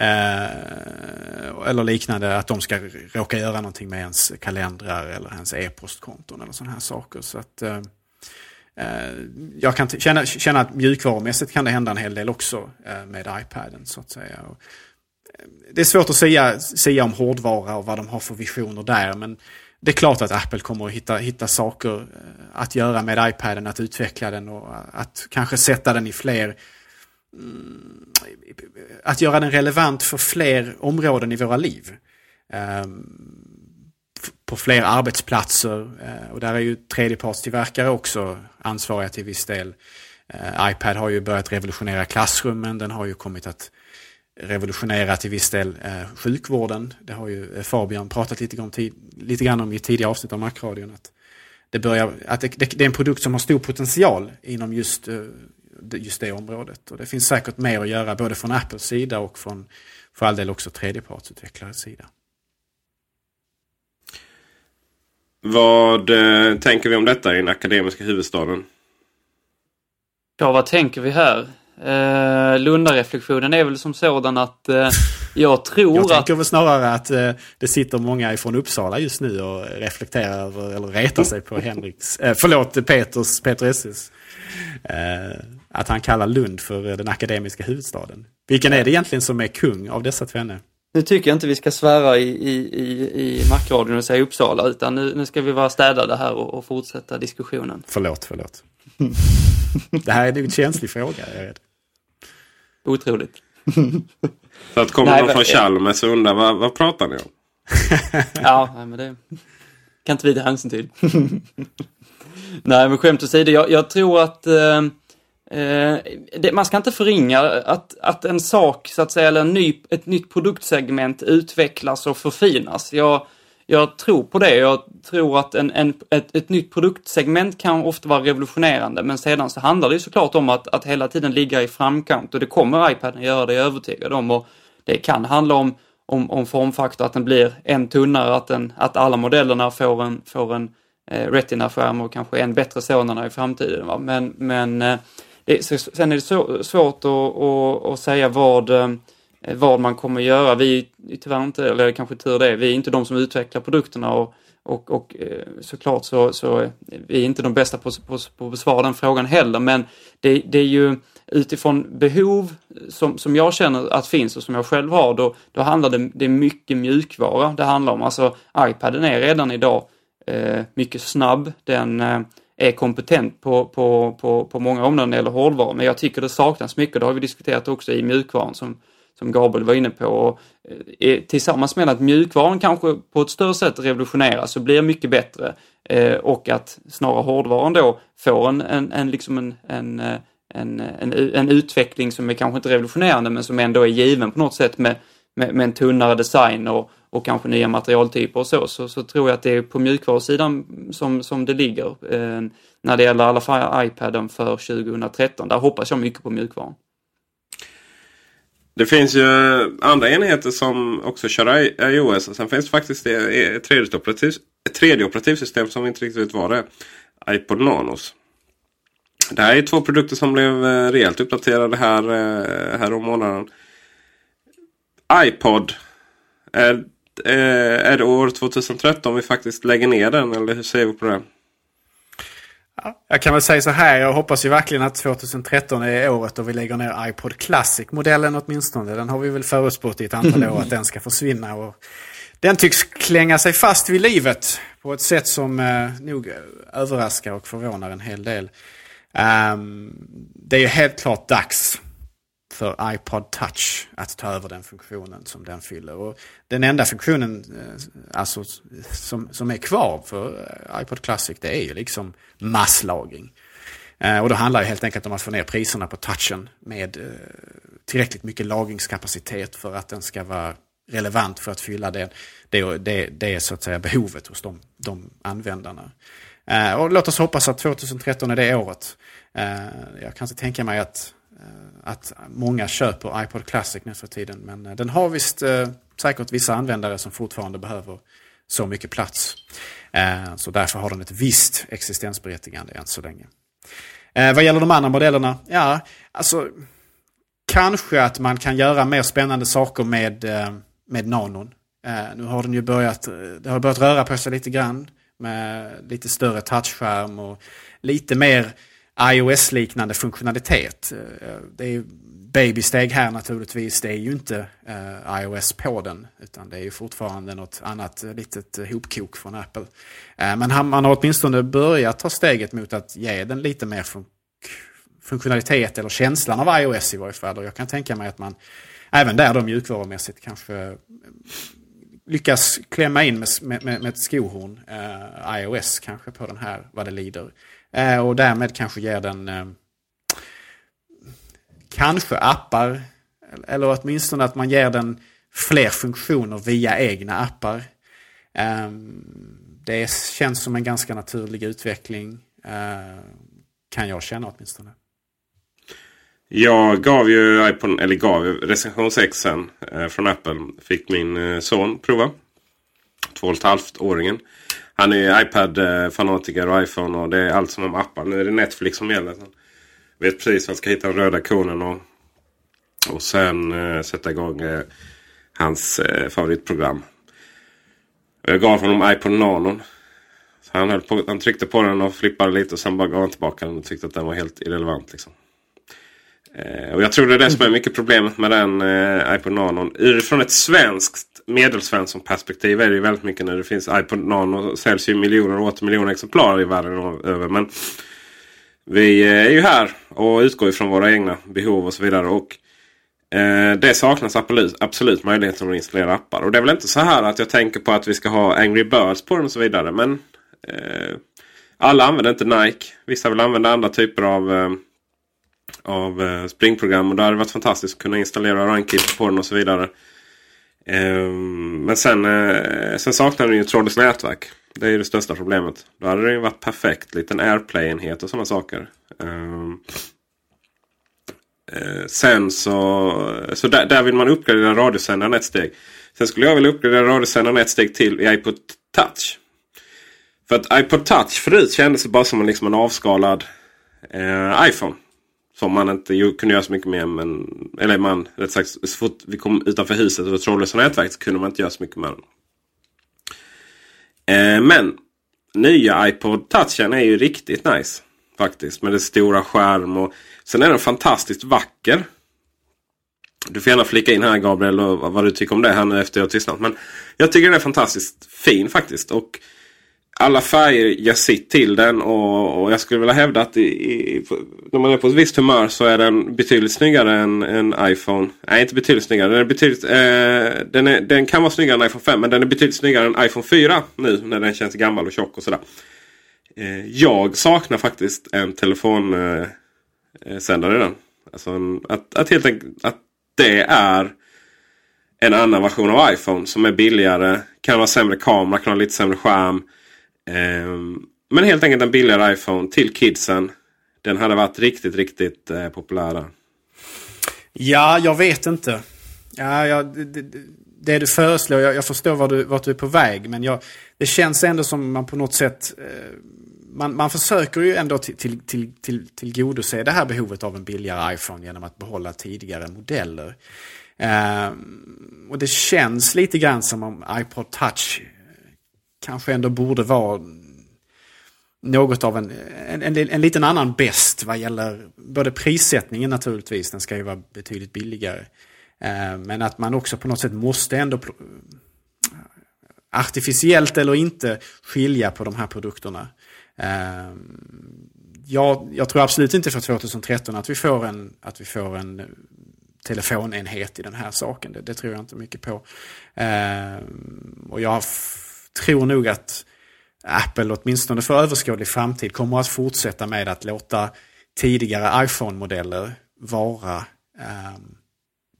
Eh, eller liknande, att de ska råka göra någonting med ens kalendrar eller ens e-postkonton eller sådana här saker. Så att, eh, eh jag kan känna, känna att mjukvarumässigt kan det hända en hel del också eh, med iPaden så att säga. Och, eh, det är svårt att säga, säga om hårdvara och vad de har för visioner där. Men det är klart att Apple kommer att hitta, hitta saker eh, att göra med iPaden, att utveckla den och att kanske sätta den i fler Mm, att göra den relevant för fler områden i våra liv. Ehm, på fler arbetsplatser eh, och där är ju tredjepartstillverkare också ansvariga till viss del. Eh, iPad har ju börjat revolutionera klassrummen, den har ju kommit att revolutionera till viss del eh, sjukvården. Det har ju Fabian pratat lite grann, lite grann om i tidigare avsnitt av Macradion. Att det, börjar, att det, det, är en produkt som har stor potential inom just just det området. Och det finns säkert mer att göra både från Apples sida och från för all del också tredjepartsutvecklares sida. Vad eh, tänker vi om detta i den akademiska huvudstaden? Ja, vad tänker vi här? Eh, Lunda-reflektionen är väl som sådan att eh, jag tror Jag att... tänker väl snarare att eh, det sitter många ifrån Uppsala just nu och reflekterar över, eller retar sig på Henriks, eh, förlåt, Peters, Peter Esses. Eh, att han kallar Lund för eh, den akademiska huvudstaden. Vilken är det egentligen som är kung av dessa tvenne? Nu tycker jag inte vi ska svära i, i, i, i Macradion och säga Uppsala utan nu, nu ska vi vara städade här och, och fortsätta diskussionen. Förlåt, förlåt. det här är en känslig fråga, jag är rädd. Otroligt. Så att kommer Nej, någon från Chalmers och undrar vad, vad pratar ni om? Ja, men det kan inte vi ta hänsyn till. nej, men skämt åsido, jag, jag tror att eh, eh, det, man ska inte förringa att, att en sak, så att säga, eller en ny, ett nytt produktsegment utvecklas och förfinas. Jag, jag tror på det. Jag tror att en, en, ett, ett nytt produktsegment kan ofta vara revolutionerande, men sedan så handlar det ju såklart om att, att hela tiden ligga i framkant och det kommer iPaden göra, det är jag övertygad om. Och det kan handla om om, om formfaktor, att den blir en tunnare, att, den, att alla modellerna får en, får en eh, Retina-skärm och kanske en bättre sådana i framtiden. Va? Men, men eh, Eh, det, sen är det så, svårt att, att, att säga vad, eh, vad man kommer göra. Vi är tyvärr inte, eller kanske tur det, vi är inte de som utvecklar produkterna och, och, och eh, såklart så, så är vi inte de bästa på, på, på att besvara den frågan heller, men det, det är ju utifrån behov som, som jag känner att finns och som jag själv har, då, då handlar det, det är mycket mjukvara det handlar om. Alltså iPaden är redan idag eh, mycket snabb, den eh, är kompetent på, på, på, på många områden när det gäller hårdvara, men jag tycker det saknas mycket, det har vi diskuterat också i mjukvaran som, som Gabriel var inne på. Och, eh, tillsammans med att mjukvaran kanske på ett större sätt revolutioneras och blir mycket bättre eh, och att snarare hårdvaran då får en, en, en, liksom en, en, eh, en, en, en utveckling som är kanske inte revolutionerande men som ändå är given på något sätt med, med, med en tunnare design och, och kanske nya materialtyper och så, så, så tror jag att det är på mjukvarusidan som, som det ligger eh, när det gäller i alla fall iPaden för 2013. Där hoppas jag mycket på mjukvaran. Det finns ju andra enheter som också kör iOS. Och sen finns det faktiskt ett, eh, tredje operativ, ett tredje operativsystem som vi inte riktigt vet vad det är. iPod Nanos. Det här är två produkter som blev eh, rejält uppdaterade här, eh, här om månaden iPod. Är, eh, är det år 2013 vi faktiskt lägger ner den? Eller hur ser vi på det? Jag kan väl säga så här, jag hoppas ju verkligen att 2013 är året då vi lägger ner iPod Classic-modellen åtminstone. Den har vi väl förutspått i ett antal år att den ska försvinna. Och den tycks klänga sig fast vid livet på ett sätt som eh, nog överraskar och förvånar en hel del. Um, det är ju helt klart dags för iPod Touch att ta över den funktionen som den fyller. Och den enda funktionen eh, alltså, som, som är kvar för eh, iPod Classic det är ju liksom masslagring. Eh, och då handlar det helt enkelt om att få ner priserna på touchen med tillräckligt mycket lagringskapacitet för att den ska vara relevant för att fylla det, det, det, det är så att säga behovet hos de, de användarna. Och låt oss hoppas att 2013 är det året. Jag kan inte tänka mig att Eh, att många köper iPod Classic nu för tiden. Men eh, den har visst eh, säkert vissa användare som fortfarande behöver så mycket plats. Så därför har den ett visst existensberättigande än så länge. Vad gäller de andra modellerna, ja, alltså kanske att man kan göra mer spännande saker med, med nanon. Nu har den ju börjat, det har börjat röra på sig lite grann med lite större touchskärm och lite mer iOS-liknande funktionalitet. Eh, det är ju babysteg här naturligtvis. Det är ju inte eh, iOS på den. Utan det är ju fortfarande något annat eh, litet hopkok från Apple. Men man har åtminstone börjat ta steget mot att ge den lite mer fun funktionalitet eller känslan av iOS i varje fall. Och jag kan tänka mig att man även där då mjukvarumässigt kanske lyckas klämma in med, med, med ett skohorn eh, iOS kanske på den här vad det lider. Eh, och därmed kanske ger den eh, kanske appar eller åtminstone att man ger den fler funktioner via egna appar. Eh, det känns som en ganska naturlig utveckling. Eh, kan jag känna åtminstone. Jag gav ju iPhone, eller gav recension 6 eh, från Apple. Fick min eh, son prova. Två och ett halvt åringen. Han är iPad-fanatiker och iPhone och det är allt som om appar. Nu är det Netflix som gäller. Vet precis var han ska hitta den röda konen och, och sen eh, sätta igång eh, hans eh, favoritprogram. Jag gav honom iPod Nanon. Så han, höll på, han tryckte på den och flippade lite och sen bara gav han tillbaka den och tyckte att den var helt irrelevant. Liksom. Eh, och jag tror det är det som är mycket problemet med den eh, iPod Nano. Utifrån ett svenskt medelsvenskt perspektiv är det ju väldigt mycket när det finns iPod Nano. säljs ju miljoner och åter miljoner exemplar i världen över. Men vi eh, är ju här och utgår ifrån våra egna behov och så vidare. Och eh, Det saknas absolut, absolut möjligheten att installera appar. Och det är väl inte så här att jag tänker på att vi ska ha Angry Birds på den och så vidare. Men eh, alla använder inte Nike. Vissa vill använda andra typer av eh, av eh, springprogram. Och det hade varit fantastiskt att kunna installera Runkit på den och så vidare. Ehm, men sen, eh, sen saknar den ju trådlöst nätverk. Det är ju det största problemet. Då hade det ju varit perfekt. Liten AirPlay-enhet och sådana saker. Ehm, eh, sen så, så där, där vill man uppgradera radiosändaren ett steg. Sen skulle jag vilja uppgradera radiosändaren ett steg till i iPod Touch. För att iPod Touch förut kändes det bara som en, liksom en avskalad eh, iPhone. Som man inte kunde göra så mycket med. Men, eller man, rätt sagt, så fort vi kom utanför huset och trådlösa nätverk så kunde man inte göra så mycket med den. Eh, men nya iPod Touchen är ju riktigt nice. Faktiskt. Med dess stora skärm. och Sen är den fantastiskt vacker. Du får gärna flika in här Gabriel och vad du tycker om det här nu efter jag har tystnat. Men jag tycker den är fantastiskt fin faktiskt. Och alla färger jag sitt till den och, och jag skulle vilja hävda att i, i, när man är på ett visst humör så är den betydligt snyggare än en iPhone. Nej, inte betydligt snyggare. Den, är betydligt, eh, den, är, den kan vara snyggare än iPhone 5 men den är betydligt snyggare än iPhone 4 nu när den känns gammal och tjock och sådär. Eh, jag saknar faktiskt en telefonsändare eh, eh i den. Alltså en, att, att helt enkelt att det är en annan version av iPhone som är billigare. Kan ha sämre kamera, kan ha lite sämre skärm. Ehm, men helt enkelt en billigare iPhone till kidsen. Den hade varit riktigt, riktigt eh, populär. Ja, jag vet inte. Ja, ja, det, det, det du föreslår, jag, jag förstår vart du, vart du är på väg. Men jag, det känns ändå som man på något sätt... Eh, man, man försöker ju ändå till, till, till, till, tillgodose det här behovet av en billigare iPhone genom att behålla tidigare modeller. Eh, och det känns lite grann som om iPod Touch kanske ändå borde vara något av en, en, en, en liten annan bäst vad gäller både prissättningen naturligtvis, den ska ju vara betydligt billigare. Eh, men att man också på något sätt måste ändå artificiellt eller inte skilja på de här produkterna. Eh, jag, jag, tror absolut inte för 2013 att vi får en, att vi får en telefonenhet i den här saken. Det, det tror jag inte mycket på. Eh, och jag tror nog att Apple åtminstone för överskådlig framtid kommer att fortsätta med att låta tidigare iPhone-modeller vara eh,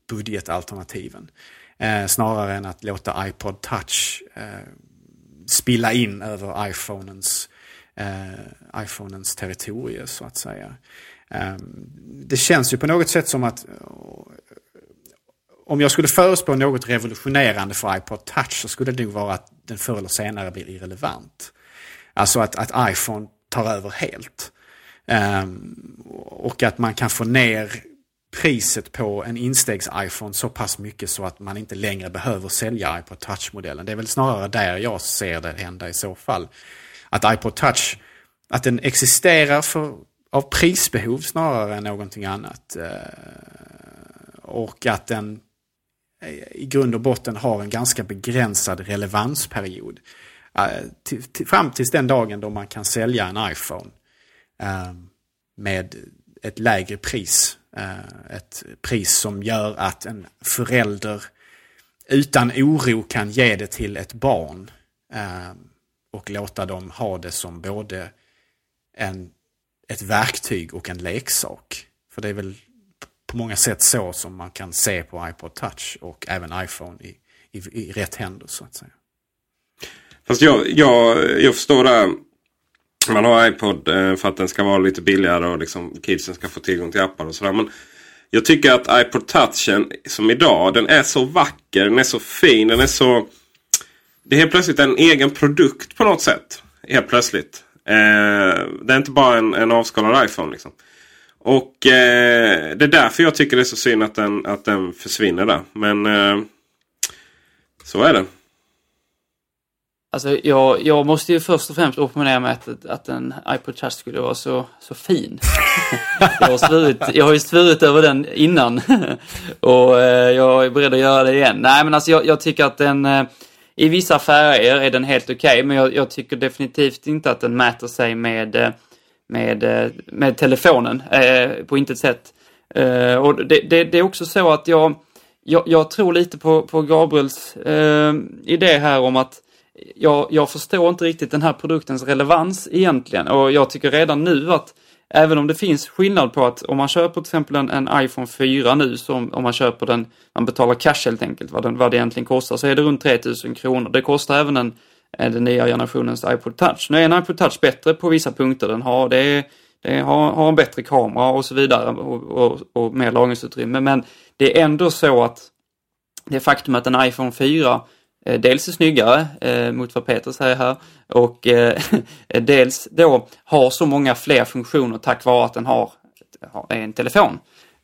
budgetalternativen. Eh, snarare än att låta iPod Touch eh, spilla in över iPhonens, eh, iPhonens territorie så att säga. Eh, det känns ju på något sätt som att om jag skulle förespå något revolutionerande för iPod Touch så skulle det nog vara att den förr eller senare blir irrelevant. Alltså att, att iPhone tar över helt. Um, och att man kan få ner priset på en instegs-iPhone så pass mycket så att man inte längre behöver sälja iPod Touch-modellen. Det är väl snarare där jag ser det hända i så fall. Att iPod Touch, att den existerar för, av prisbehov snarare än någonting annat. Uh, och att den i grund och botten har en ganska begränsad relevansperiod. Uh, till, till, fram tills den dagen då man kan sälja en iPhone uh, med ett lägre pris. Uh, ett pris som gör att en förälder utan oro kan ge det till ett barn. och låta dem ha det som både en, ett verktyg och en leksak. För det är väl på många sätt så som man kan se på iPod Touch och även iPhone i, i, i rätt händer så att säga. Fast jag, jag, jag förstår det. Man har iPod eh, för att den ska vara lite billigare och liksom kidsen ska få tillgång till appar och sådär. Men jag tycker att iPod Touchen som idag, den är så vacker, den är så fin, den är så... Det är helt plötsligt en egen produkt på något sätt. Helt plötsligt. Eh, det är inte bara en, en avskalad iPhone liksom. Och eh, det är därför jag tycker det är så synd att den, att den försvinner där. Men eh, så är det. Alltså jag, jag måste ju först och främst opponera mig att, att en iPod Touch skulle vara så, så fin. jag, har svurit, jag har ju svurit över den innan. och eh, jag är beredd att göra det igen. Nej men alltså jag, jag tycker att den eh, i vissa färger är den helt okej okay, men jag, jag, tycker definitivt inte att den mäter sig med, eh, med, eh, med telefonen eh, på intet sätt. Eh, och det, det, det, är också så att jag, jag, jag tror lite på, på Gabriels eh, idé här om att jag, jag förstår inte riktigt den här produktens relevans egentligen och jag tycker redan nu att även om det finns skillnad på att om man köper till exempel en, en iPhone 4 nu, som om man köper den, man betalar cash helt enkelt, vad, den, vad det egentligen kostar, så är det runt 3000 kronor. Det kostar även en, Eh, den nya generationens iPod Touch. Nu är en iPod Touch bättre på vissa punkter. Den har, det, det har, har en bättre kamera och så vidare och, och, och mer lagringsutrymme. Men det är ändå så att det faktum att en iPhone 4 Eh, dels är snyggare, eh, mot vad Peter säger här, och eh, dels då har så många fler funktioner tack vare att den har, har en telefon.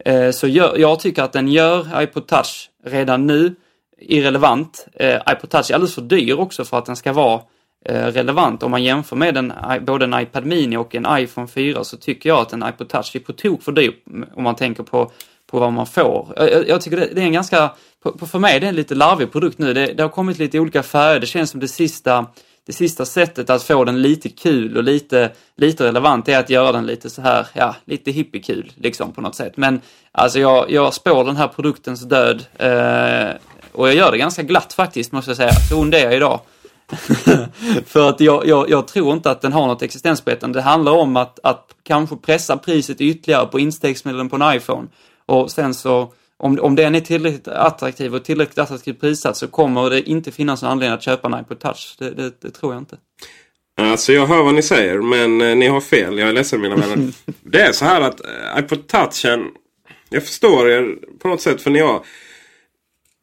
Eh, så gör, jag tycker att den gör iPod Touch redan nu irrelevant. Eh, iPod Touch är alldeles för dyr också för att den ska vara eh, relevant. Om man jämför med en, både en iPad Mini och en iPhone 4 så tycker jag att en iPod Touch är på tok för dyr om man tänker på, på vad man får. Jag, jag tycker det, det, är en ganska för mig är det en lite larvig produkt nu. Det, det, har kommit lite olika färger. Det känns som det sista, det sista sättet att få den lite kul och lite, lite relevant är att göra den lite så här, ja, lite hippiekul liksom på något sätt. Men alltså jag, jag spår den här produktens död eh, och jag gör det ganska glatt faktiskt måste jag säga. Så ond är jag idag. för att jag, jag, jag, tror inte att den har något existensberättigande. Det handlar om att, att kanske pressa priset ytterligare på instegsmedlen på en iPhone. Och sen så om, om den är tillräckligt attraktiv och tillräckligt attraktivt prissatt så kommer det inte finnas någon anledning att köpa en iPod Touch. Det, det, det tror jag inte. Alltså jag hör vad ni säger men eh, ni har fel. Jag är ledsen mina vänner. det är så här att eh, iPod Touchen. Jag förstår er på något sätt för när jag.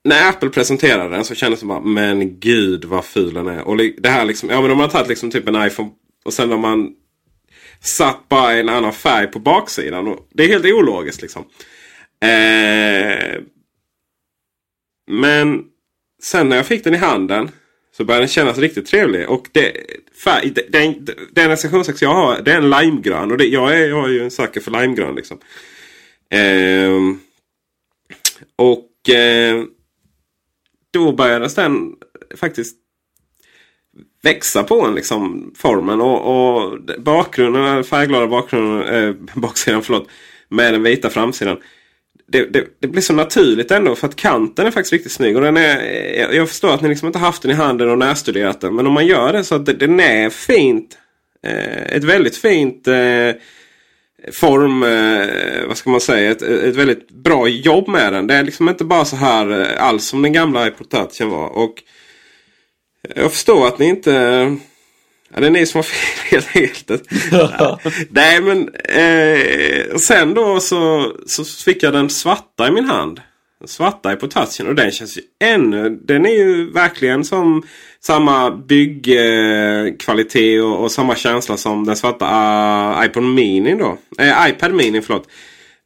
När Apple presenterade den så kändes det bara men gud vad ful den är. Och det här liksom. Ja men de har tagit liksom typ en iPhone. Och sen har man satt bara en annan färg på baksidan. Och det är helt ologiskt liksom. Eh, men sen när jag fick den i handen så började den kännas riktigt trevlig. Och det, färg, den, den recensionsex jag har det är en limegrön. Och det, jag, är, jag är ju en sucker för limegrön. Liksom. Eh, och eh, då började den faktiskt växa på en liksom formen. Och, och bakgrunden, färgglada bakgrunden, eh, baksidan förlåt, med den vita framsidan det, det, det, blir så naturligt ändå för att kanten är faktiskt riktigt snygg. Och den är, jag, jag förstår att ni liksom inte haft den i handen och närstuderat den. Men om man gör det så att den är fint. Eh, ett väldigt fint eh, form, eh, vad ska man säga, ett, ett väldigt bra jobb med den. Det är liksom inte bara så här eh, alls som den gamla iPod Touchen var. Och jag förstår att ni inte Ja, det är ni som har fel helt enkelt. Nej men eh, sen då så, så fick jag den svarta i min hand. Svarta på touchen och den känns ju ännu. Den är ju verkligen som samma byggkvalitet eh, och, och, samma känsla som den svarta eh, uh, iPod Mini då. Eh, iPad Mini förlåt.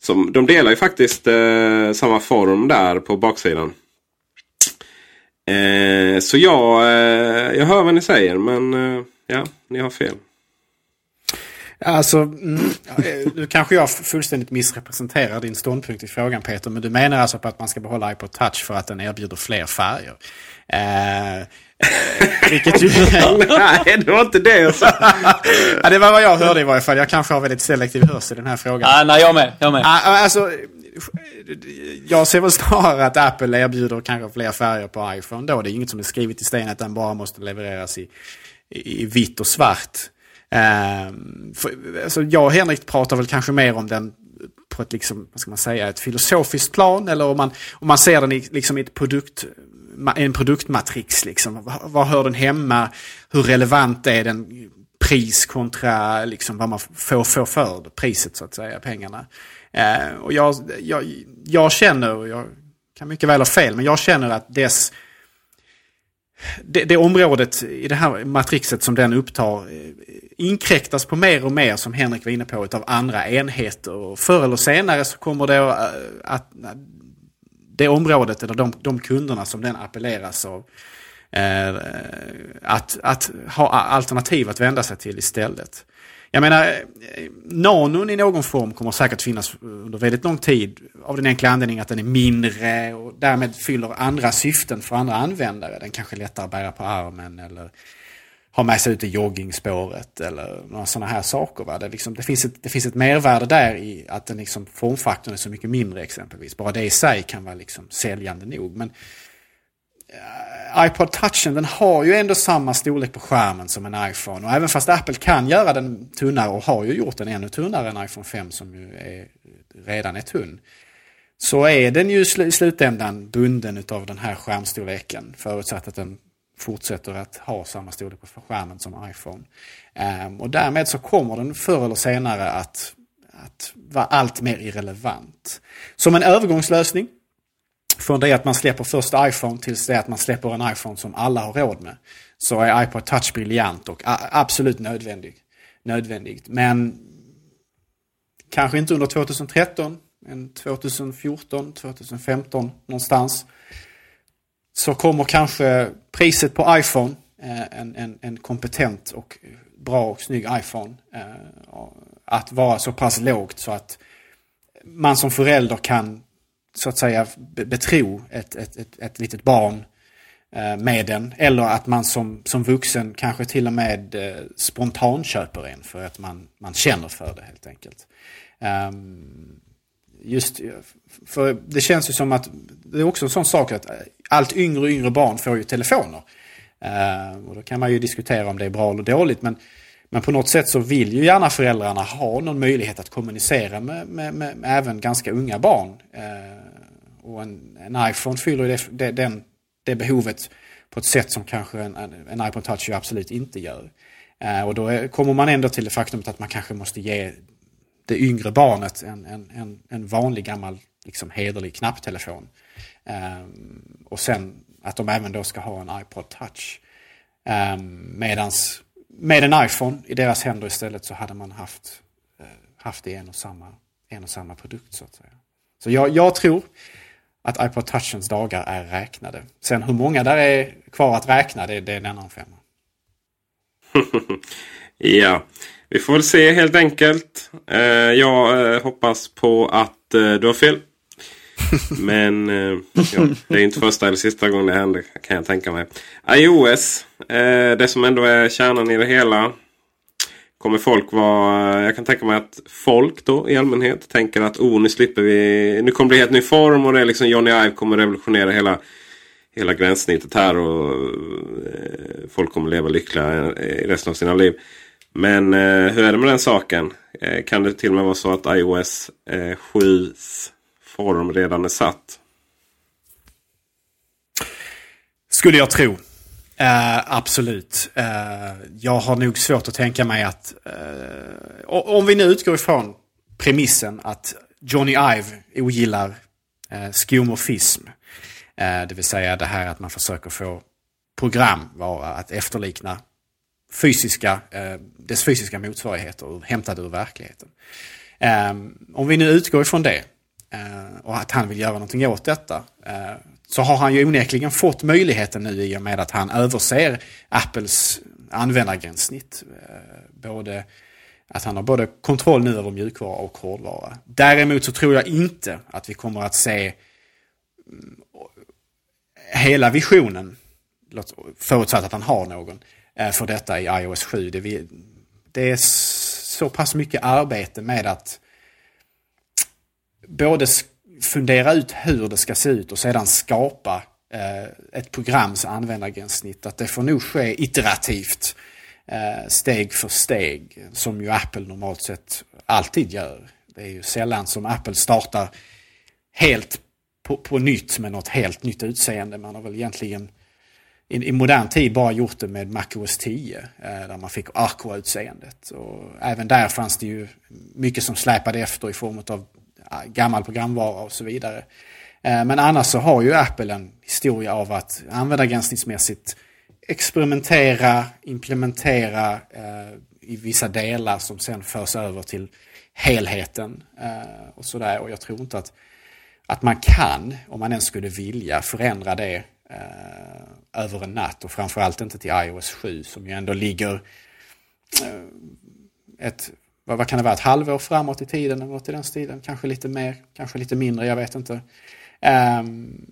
Som, de delar ju faktiskt eh, samma form där på baksidan. Eh, så jag, eh, jag hör vad ni säger men eh, Ja, ni har fel. Alltså, mm, nu kanske jag fullständigt missrepresenterar din ståndpunkt i frågan Peter. Men du menar alltså på att man ska behålla iPod Touch för att den erbjuder fler färger. Eh, vilket ju... Nej, det var inte det jag sa. ja, det var vad jag hörde i varje fall. Jag kanske har väldigt selektiv hörsel i den här frågan. Ah, nej, jag med. Jag med. Ah, alltså, jag ser väl snarare att Apple erbjuder kanske fler färger på iPhone då. Det är inget som är skrivet i sten att den bara måste levereras i i vitt och svart. Eh, för, alltså jag och Henrik pratar väl kanske mer om den på ett, liksom, vad ska man säga, ett filosofiskt plan. Eller om man, om man ser den i liksom, ett produkt, en produktmatrix. Liksom. Var, var hör den hemma? Hur relevant är den? Pris kontra liksom, vad man får, får för priset, så att säga, pengarna. Eh, och jag, jag, jag känner, och jag kan mycket väl ha fel, men jag känner att dess det, det området i det här matrixet som den upptar eh, inkräktas på mer och mer, som Henrik var inne på, av andra enheter. Och förr eller senare så kommer det eh, att, eh, det området eller de, de kunderna som den appelleras av att, att ha alternativ att vända sig till istället. Jag menar, nanon i någon form kommer säkert finnas under väldigt lång tid av den enkla anledningen att den är mindre och därmed fyller andra syften för andra användare. Den kanske är lättare att bära på armen eller ha med sig ut i joggingspåret eller några sådana här saker. Va? Det, liksom, det, finns ett, det finns ett mervärde där i att den liksom, formfaktorn är så mycket mindre exempelvis. Bara det i sig kan vara liksom säljande nog. Men Eh, iPod touchen den har ju ändå samma storlek på skärmen som en iPhone. Och även fast Apple kan göra den tunnare och har ju gjort den ännu tunnare än iPhone 5 som ju är, redan är tunn. Så är den ju i slutändan bunden av den här skärmstorleken. Förutsatt att den fortsätter att ha samma storlek på skärmen som iPhone. Ehm, och därmed så kommer den förr eller senare att, att vara allt mer irrelevant. Som en övergångslösning från det att man släpper första iPhone tills det att man släpper en iPhone som alla har råd med. Så är iPod Touch briljant och absolut nödvändig. nödvändigt. Men kanske inte under 2013, men 2014, 2015 någonstans så kommer kanske priset på iPhone, eh, en, en, en kompetent och bra och snygg iPhone, eh, att vara så pass lågt så att man som förälder kan så att säga betro ett, ett, ett, ett litet barn eh, med den. Eller att man som, som vuxen kanske till och med eh, spontanköper en för att man, man känner för det helt enkelt. Ehm, just eh, för det känns ju som att det är också en sån sak att allt yngre och yngre barn får ju telefoner. Ehm, och då kan man ju diskutera om det är bra eller dåligt. Men, men på något sätt så vill ju gärna föräldrarna ha någon möjlighet att kommunicera med, med, med, med även ganska unga barn. Eh, och en, en, iPhone fyller det, det, den, det behovet på ett sätt som kanske en, en iPod Touch ju absolut inte gör. Eh, och då är, kommer man ändå till det faktumet att man kanske måste ge det yngre barnet en, en, en, en vanlig gammal liksom hederlig knapptelefon. Um, och sen att de även då ska ha en iPod touch. Um, medans med en iPhone i deras händer istället så hade man haft, haft det i en och samma, en och samma produkt så att säga. Så jag, jag tror att iPod touchens dagar är räknade. Sen hur många där är kvar att räkna det, det är en annan femma. ja, vi får väl se helt enkelt. Uh, jag uh, hoppas på att du har fel. Men eh, ja, det är inte första eller sista gången det händer kan jag tänka mig. iOS, eh, det som ändå är kärnan i det hela. Kommer folk vara... Jag kan tänka mig att folk då i allmänhet tänker att oh, nu slipper vi... Nu kommer det bli helt ny form och det är liksom Johnny Ive kommer revolutionera hela, hela gränssnittet här. Och eh, folk kommer leva lyckliga eh, i resten av sina liv. Men eh, hur är det med den saken? Eh, kan det till och med vara så att iOS eh, 7 form redan är satt? Skulle jag tro. Uh, absolut. Uh, jag har nog svårt att tänka mig att... Uh, om vi nu utgår ifrån premissen att Johnny Ive ogillar uh, skomorfism. det vill säga det här att man försöker få program vara att efterlikna fysiska, dess fysiska motsvarigheter hämtade ur verkligheten. om vi nu utgår ifrån det och att han vill göra någonting åt detta. Så har han ju onekligen fått möjligheten nu i och med att han överser Apples användargränssnitt. Eh, både att han har både kontroll nu över mjukvara och hårdvara. Däremot så tror jag inte att vi kommer att se mm, hela visionen, förutsatt att han har någon, eh, för detta i iOS 7. Det är så pass mycket arbete med att både fundera ut hur det ska se ut och sedan skapa eh, ett programs användargränssnitt. Att det får nog ske iterativt, eh, steg för steg, som ju Apple normalt sett alltid gör. Det är ju sällan som Apple startar helt på, på nytt med något helt nytt utseende. Man har väl egentligen i, i modern tid bara gjort det med MacOS 10. Eh, där man fick Aqua-utseendet. Och även där fanns det ju mycket som släpade efter i form av Eh, gammal programvara och så vidare. Eh, men annars så har ju Apple en historia av att användargranskningsmässigt experimentera, implementera eh, i vissa delar som sen förs över till helheten. Eh, och sådär. Och jag tror inte att, att man kan, om man ens skulle vilja, förändra det eh, över en natt. Och framförallt inte till iOS 7 som ju ändå ligger eh, ett, vad, vad, kan det vara, ett halvår framåt i tiden eller något i den stilen. Kanske lite mer, kanske lite mindre, jag vet inte. Um,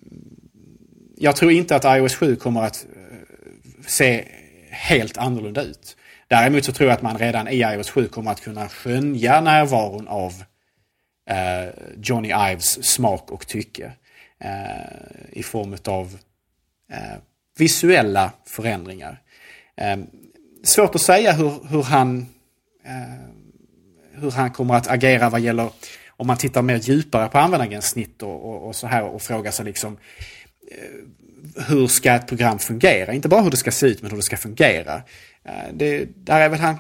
jag tror inte att iOS 7 kommer att eh, se helt annorlunda ut. Däremot så tror jag att man redan i iOS 7 kommer att kunna skönja närvaron av uh, Johnny Ives smak och tycke. Uh, I form av visuella förändringar. Ehm, svårt att säga hur, hur han hur han kommer att agera vad gäller om man tittar mer djupare på användargränssnitt och, och, och så här och frågar sig liksom eh, hur ska ett program fungera? Inte bara hur det ska se ut men hur det ska fungera. Eh, det, där är väl han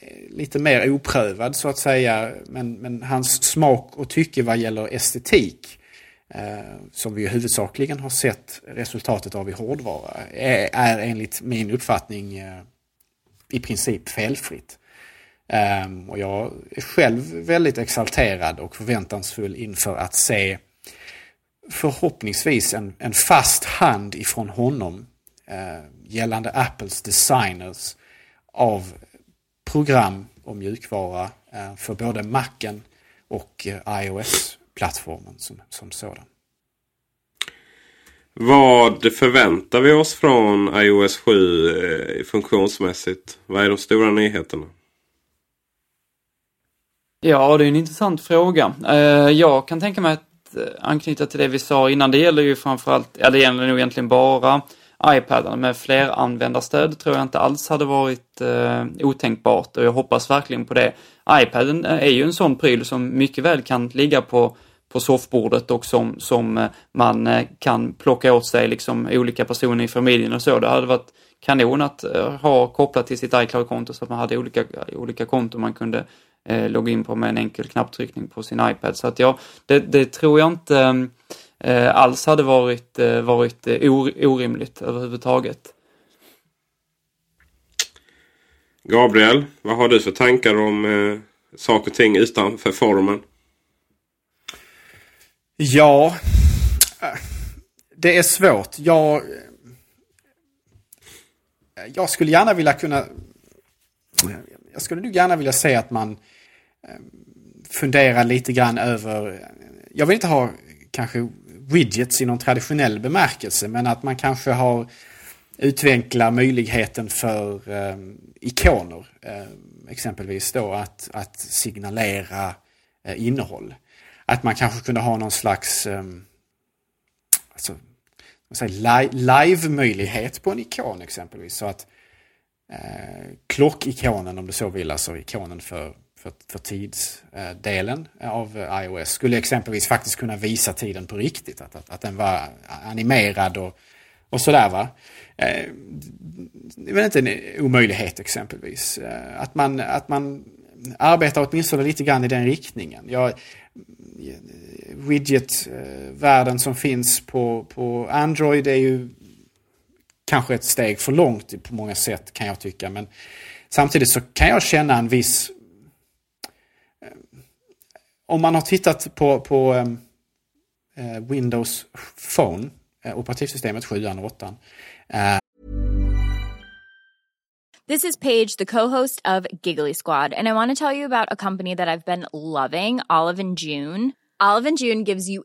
eh, lite mer oprövad så att säga. Men, men hans smak och tycke vad gäller estetik som vi huvudsakligen har sett resultatet av i hårdvara är, är enligt min uppfattning i princip felfritt. Ehm, och jag är själv väldigt exalterad och förväntansfull inför att se förhoppningsvis en, en fast hand ifrån honom ehm, gällande Apples designers av program och mjukvara ehm, för både Macen och eh, iOS-plattformen som, som sådan. Vad förväntar vi oss från iOS 7 eh, funktionsmässigt? Vad är de stora nyheterna? Ja, det är en intressant fråga. Eh, jag kan tänka mig att eh, anknyta till det vi sa innan. Det gäller ju framförallt, ja det gäller nog egentligen bara iPaden med fleranvändarstöd tror jag inte alls hade varit eh, otänkbart och jag hoppas verkligen på det. iPaden eh, är ju en sån pryl som mycket väl kan ligga på, på soffbordet och som, som man kan plocka åt sig liksom olika personer i familjen och så. Det hade varit kanon att ha kopplat till sitt iCloud-konto så att man hade olika, olika konton man kunde eh, logga in på med en enkel knapptryckning på sin iPad. Så att ja, det, det tror jag inte eh, alls hade varit, eh, varit eh, orimligt överhuvudtaget. Gabriel, vad har du för tankar om eh, saker och ting utanför formen? Ja, det är svårt. Jag, jag skulle gärna vilja kunna jag skulle nog gärna vilja se att man ehm, funderar lite grann över, jag vill inte ha kanske widgets i någon traditionell bemärkelse, men att man kanske har utveckla möjligheten för eh, ikoner. eh, exempelvis då att, att signalera eh, innehåll. Att man kanske kunde ha någon slags eh, alltså, live-möjlighet på en ikon exempelvis. Så att eh, klockikonen om du så vill, alltså ikonen för, för, för tidsdelen eh, av iOS skulle exempelvis faktiskt kunna visa tiden på riktigt. Att, att, att den var animerad och, och sådär va. Eh, det är väl inte en omöjlighet exempelvis. Eh, att, man, att man arbetar åtminstone lite grann i den riktningen. Jag, widget-världen eh, som finns på, på Android är ju kanske ett steg för långt på många sätt kan jag tycka. Men samtidigt så kan jag känna en viss... Eh, om man har tittat på, på uh, Windows Phone, uh, operativsystemet 7 och 8. This is Paige, the co-host of Giggly Squad, and I want to tell you about a company that I've been loving, Olive and June. Olive and June gives you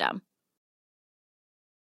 system.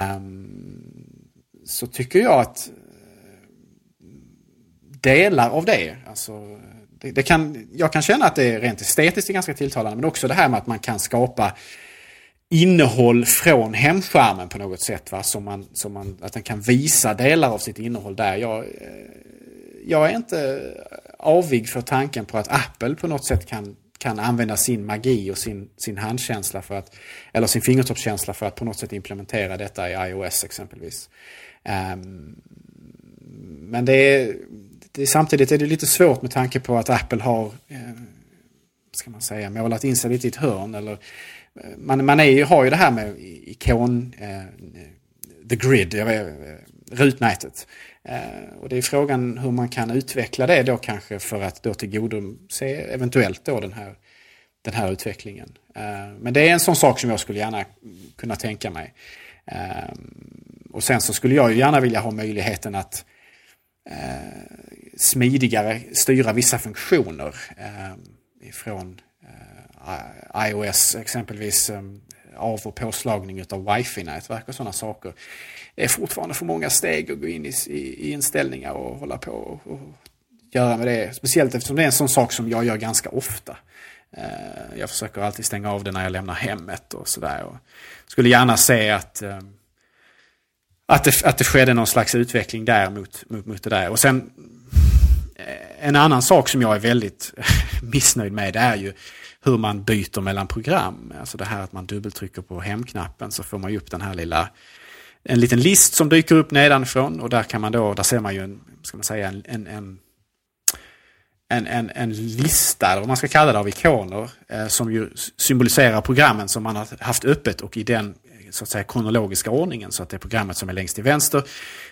Ehm, så tycker jag att eh, delar av det, alltså det, det, kan, jag kan känna att det är rent estetiskt är ganska tilltalande, men också det här med att man kan skapa innehåll från hemskärmen på något sätt. Va? Som man, som man, att den kan visa delar av sitt innehåll där. Jag, eh, jag är inte avig för tanken på att Apple på något sätt kan, kan använda sin magi och sin, sin handkänsla för att, eller sin fingertoppskänsla för att på något sätt implementera detta i iOS exempelvis. Um, men det är, det är, samtidigt är det lite svårt med tanke på att Apple har, eh, ska man säga, målat in sig lite i ett hörn. Eller, eh, man, man är, har ju det här med ikon, eh, the grid, jag vet, eh, rutnätet. Eh, och det är frågan hur man kan utveckla det då kanske för att då tillgodose eventuellt då den här, den här utvecklingen. Eh, men det är en sån sak som jag skulle gärna kunna tänka mig. Eh, och sen så skulle jag ju gärna vilja ha möjligheten att eh, smidigare styra vissa funktioner eh, ifrån eh, iOS exempelvis eh, av och påslagning av wifi-nätverk och sådana saker. Det är fortfarande för många steg att gå in i, i, inställningar och hålla på och, och, göra med det. Speciellt eftersom det är en sån sak som jag gör ganska ofta. Eh, jag försöker alltid stänga av det när jag lämnar hemmet och sådär. Skulle gärna se att, eh, att, det, att det skedde någon slags utveckling där mot, mot, mot det där. Och sen eh, en annan sak som jag är väldigt missnöjd med det är ju hur man byter mellan program. Alltså det här att man dubbeltrycker på hemknappen så får man ju upp den här lilla en liten list som dyker upp nedanifrån och där kan man då, där ser man ju en, ska man säga, en, en, en en, en, en lista, eller vad man ska kalla det, av ikoner eh, som ju symboliserar programmen som man har haft öppet och i den så att säga kronologiska ordningen. Så att det är programmet som är längst till vänster,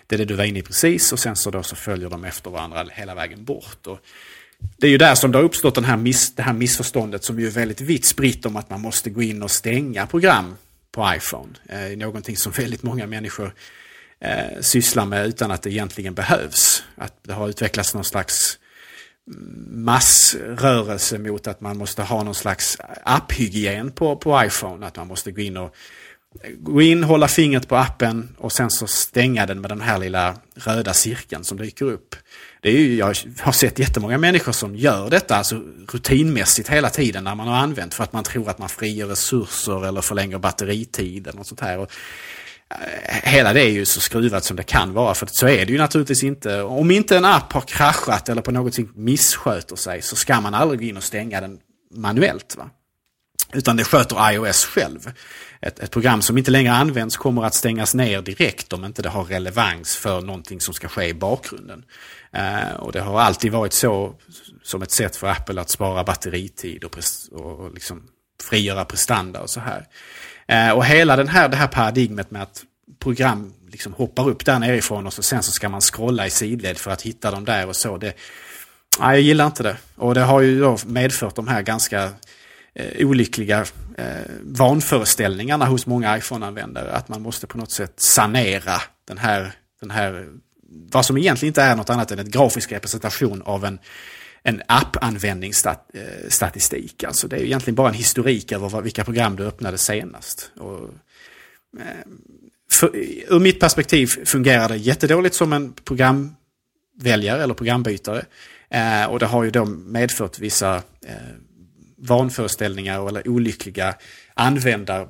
det är det du var inne i precis och sen så, då så följer de efter varandra hela vägen bort. Och det är ju där som det har uppstått den här miss, det här missförståndet som ju är väldigt vitt spritt om att man måste gå in och stänga program på iPhone. Eh, någonting som väldigt många människor eh, sysslar med utan att det egentligen behövs. Att det har utvecklats någon slags mm, massrörelse mot att man måste ha någon slags apphygien på, på iPhone. Att man måste gå in och eh, gå in, hålla fingret på appen och sen så stänga den med den här lilla röda cirkeln som dyker upp. Det är ju, jag har sett jättemånga människor som gör detta alltså rutinmässigt hela tiden när man har använt för att man tror att man frigör resurser eller förlänger batteritid eller något sånt här. Och eh, hela det är ju så skruvat som det kan vara. För så är det ju naturligtvis inte. Om inte en app har kraschat eller på något sätt missköter sig så ska man aldrig gå in och stänga den manuellt. Va? Utan det sköter iOS själv. Ett, ett, program som inte längre används kommer att stängas ner direkt om inte det har relevans för någonting som ska ske i bakgrunden. Eh, och det har alltid varit så som ett sätt för Apple att spara batteritid och, och, liksom frigöra prestanda och så här. Eh, och hela den här, det här paradigmet med att program liksom hoppar upp där nerifrån och så sen så ska man scrolla i sidled för att hitta dem där och så. Det, nej, jag gillar inte det. Och det har ju då medfört de här ganska eh, olyckliga eh, vanföreställningarna hos många iPhone-användare. Att man måste på något sätt sanera den här, den här, vad som egentligen inte är något annat än en grafisk representation av en, en app-användningsstatistik. Alltså det är egentligen bara en historik över vilka program du öppnade senast. Och, eh, för, ur mitt perspektiv fungerar det jättedåligt som en programväljare eller programbytare. Eh, och det har ju då medfört vissa eh, vanföreställningar eller olyckliga användar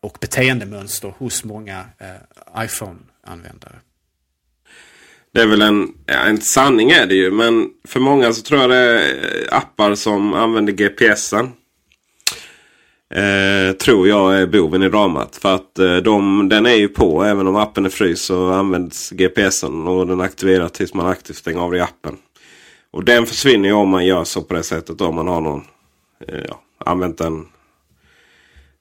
och beteendemönster hos många eh, iPhone-användare. Det är väl en, ja, en sanning är det ju. Men för många så tror jag det är eh, appar som använder GPSen. Eh, tror jag är boven i dramat. För att eh, de, den är ju på även om appen är fryst så används GPSen och den aktiverar tills man aktivt stänger av i appen. Och den försvinner ju om man gör så på det sättet. Om man har någon Eh, ja, använt den.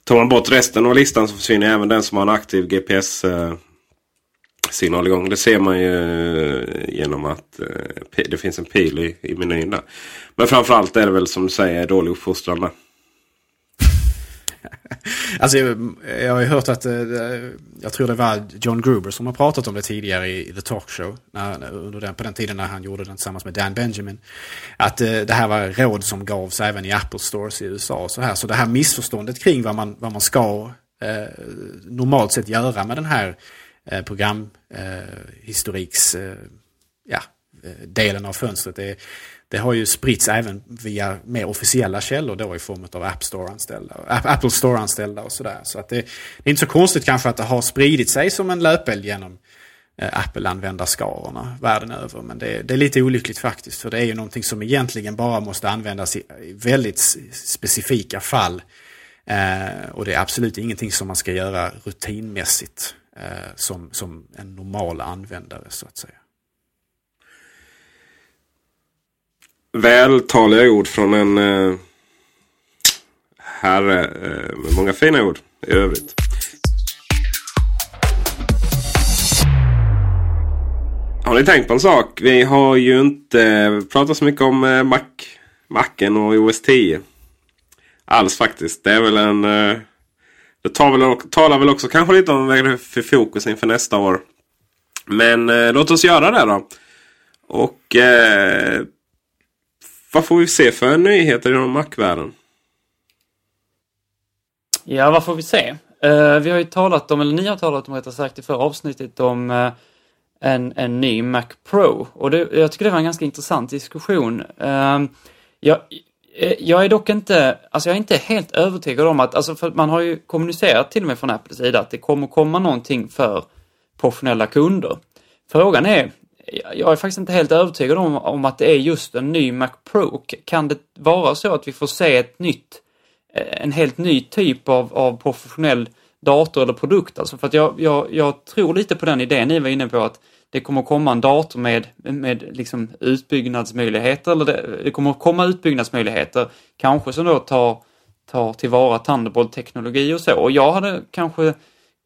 Tar man bort resten av listan så försvinner även den som har en aktiv GPS eh, signal igång. Det ser man ju eh, genom att eh, det finns en pil i, i menyn där. Men framförallt är det väl som du säger dålig uppfostran där. alltså, jag, jag har ju hört att, eh, jag tror det var John Gruber som har pratat om det tidigare i, The Talk Show. När, under den, på den tiden när han gjorde den tillsammans med Dan Benjamin. Att det här var råd som gavs även i Apple Stores i USA. Och så, här. så det här missförståndet kring vad man, vad man ska eh, normalt sett göra med den här eh, programhistoriks eh, eh, ja, eh, delen av fönstret. Det, det har ju spritts även via mer officiella källor då i form av App Store-anställda, Apple Store-anställda och sådär. Så att det, det, är inte så konstigt kanske att det har spridit sig som en löpeld genom eh, Apple-användarskarorna världen över. Men det, det, är lite olyckligt faktiskt. För det är ju någonting som egentligen bara måste användas i, i väldigt specifika fall. Eh, och det är absolut ingenting som man ska göra rutinmässigt eh, som, som en normal användare så att säga. vältaliga ord från en eh, herre eh, med många fina ord i övrigt. Har ni tänkt på en sak? Vi har ju inte pratat så mycket om eh, Mac, Macen och OS 10. Alls faktiskt. Det är väl en... Eh, det tar väl, talar väl också kanske lite om vad det är för fokus inför nästa år. Men eh, låt oss göra det då. Och eh, vad får vi se för nyheter inom Mac-världen? Ja, vad får vi se? Uh, vi har ju talat om, eller ni har talat om rättare sagt i förra avsnittet om uh, en, en ny Mac Pro. Och det, jag tycker det var en ganska intressant diskussion. Uh, jag, Eh, jag är dock inte, alltså jag är inte helt övertygad om att, alltså för man har ju kommunicerat till och med från Apples sida att det kommer komma någonting för professionella kunder. Frågan är, jag är faktiskt inte helt övertygad om, om att det är just en ny Mac Pro. Kan det vara så att vi får se ett nytt, eh, en helt ny typ av, av professionell dator eller produkt? Alltså för att jag, jag, jag tror lite på den idén ni var inne på att det kommer komma en dator med, med liksom utbyggnadsmöjligheter, eller det, det kommer komma utbyggnadsmöjligheter, kanske som då tar, tar tillvara Thunderbolt-teknologi och så. Och jag hade kanske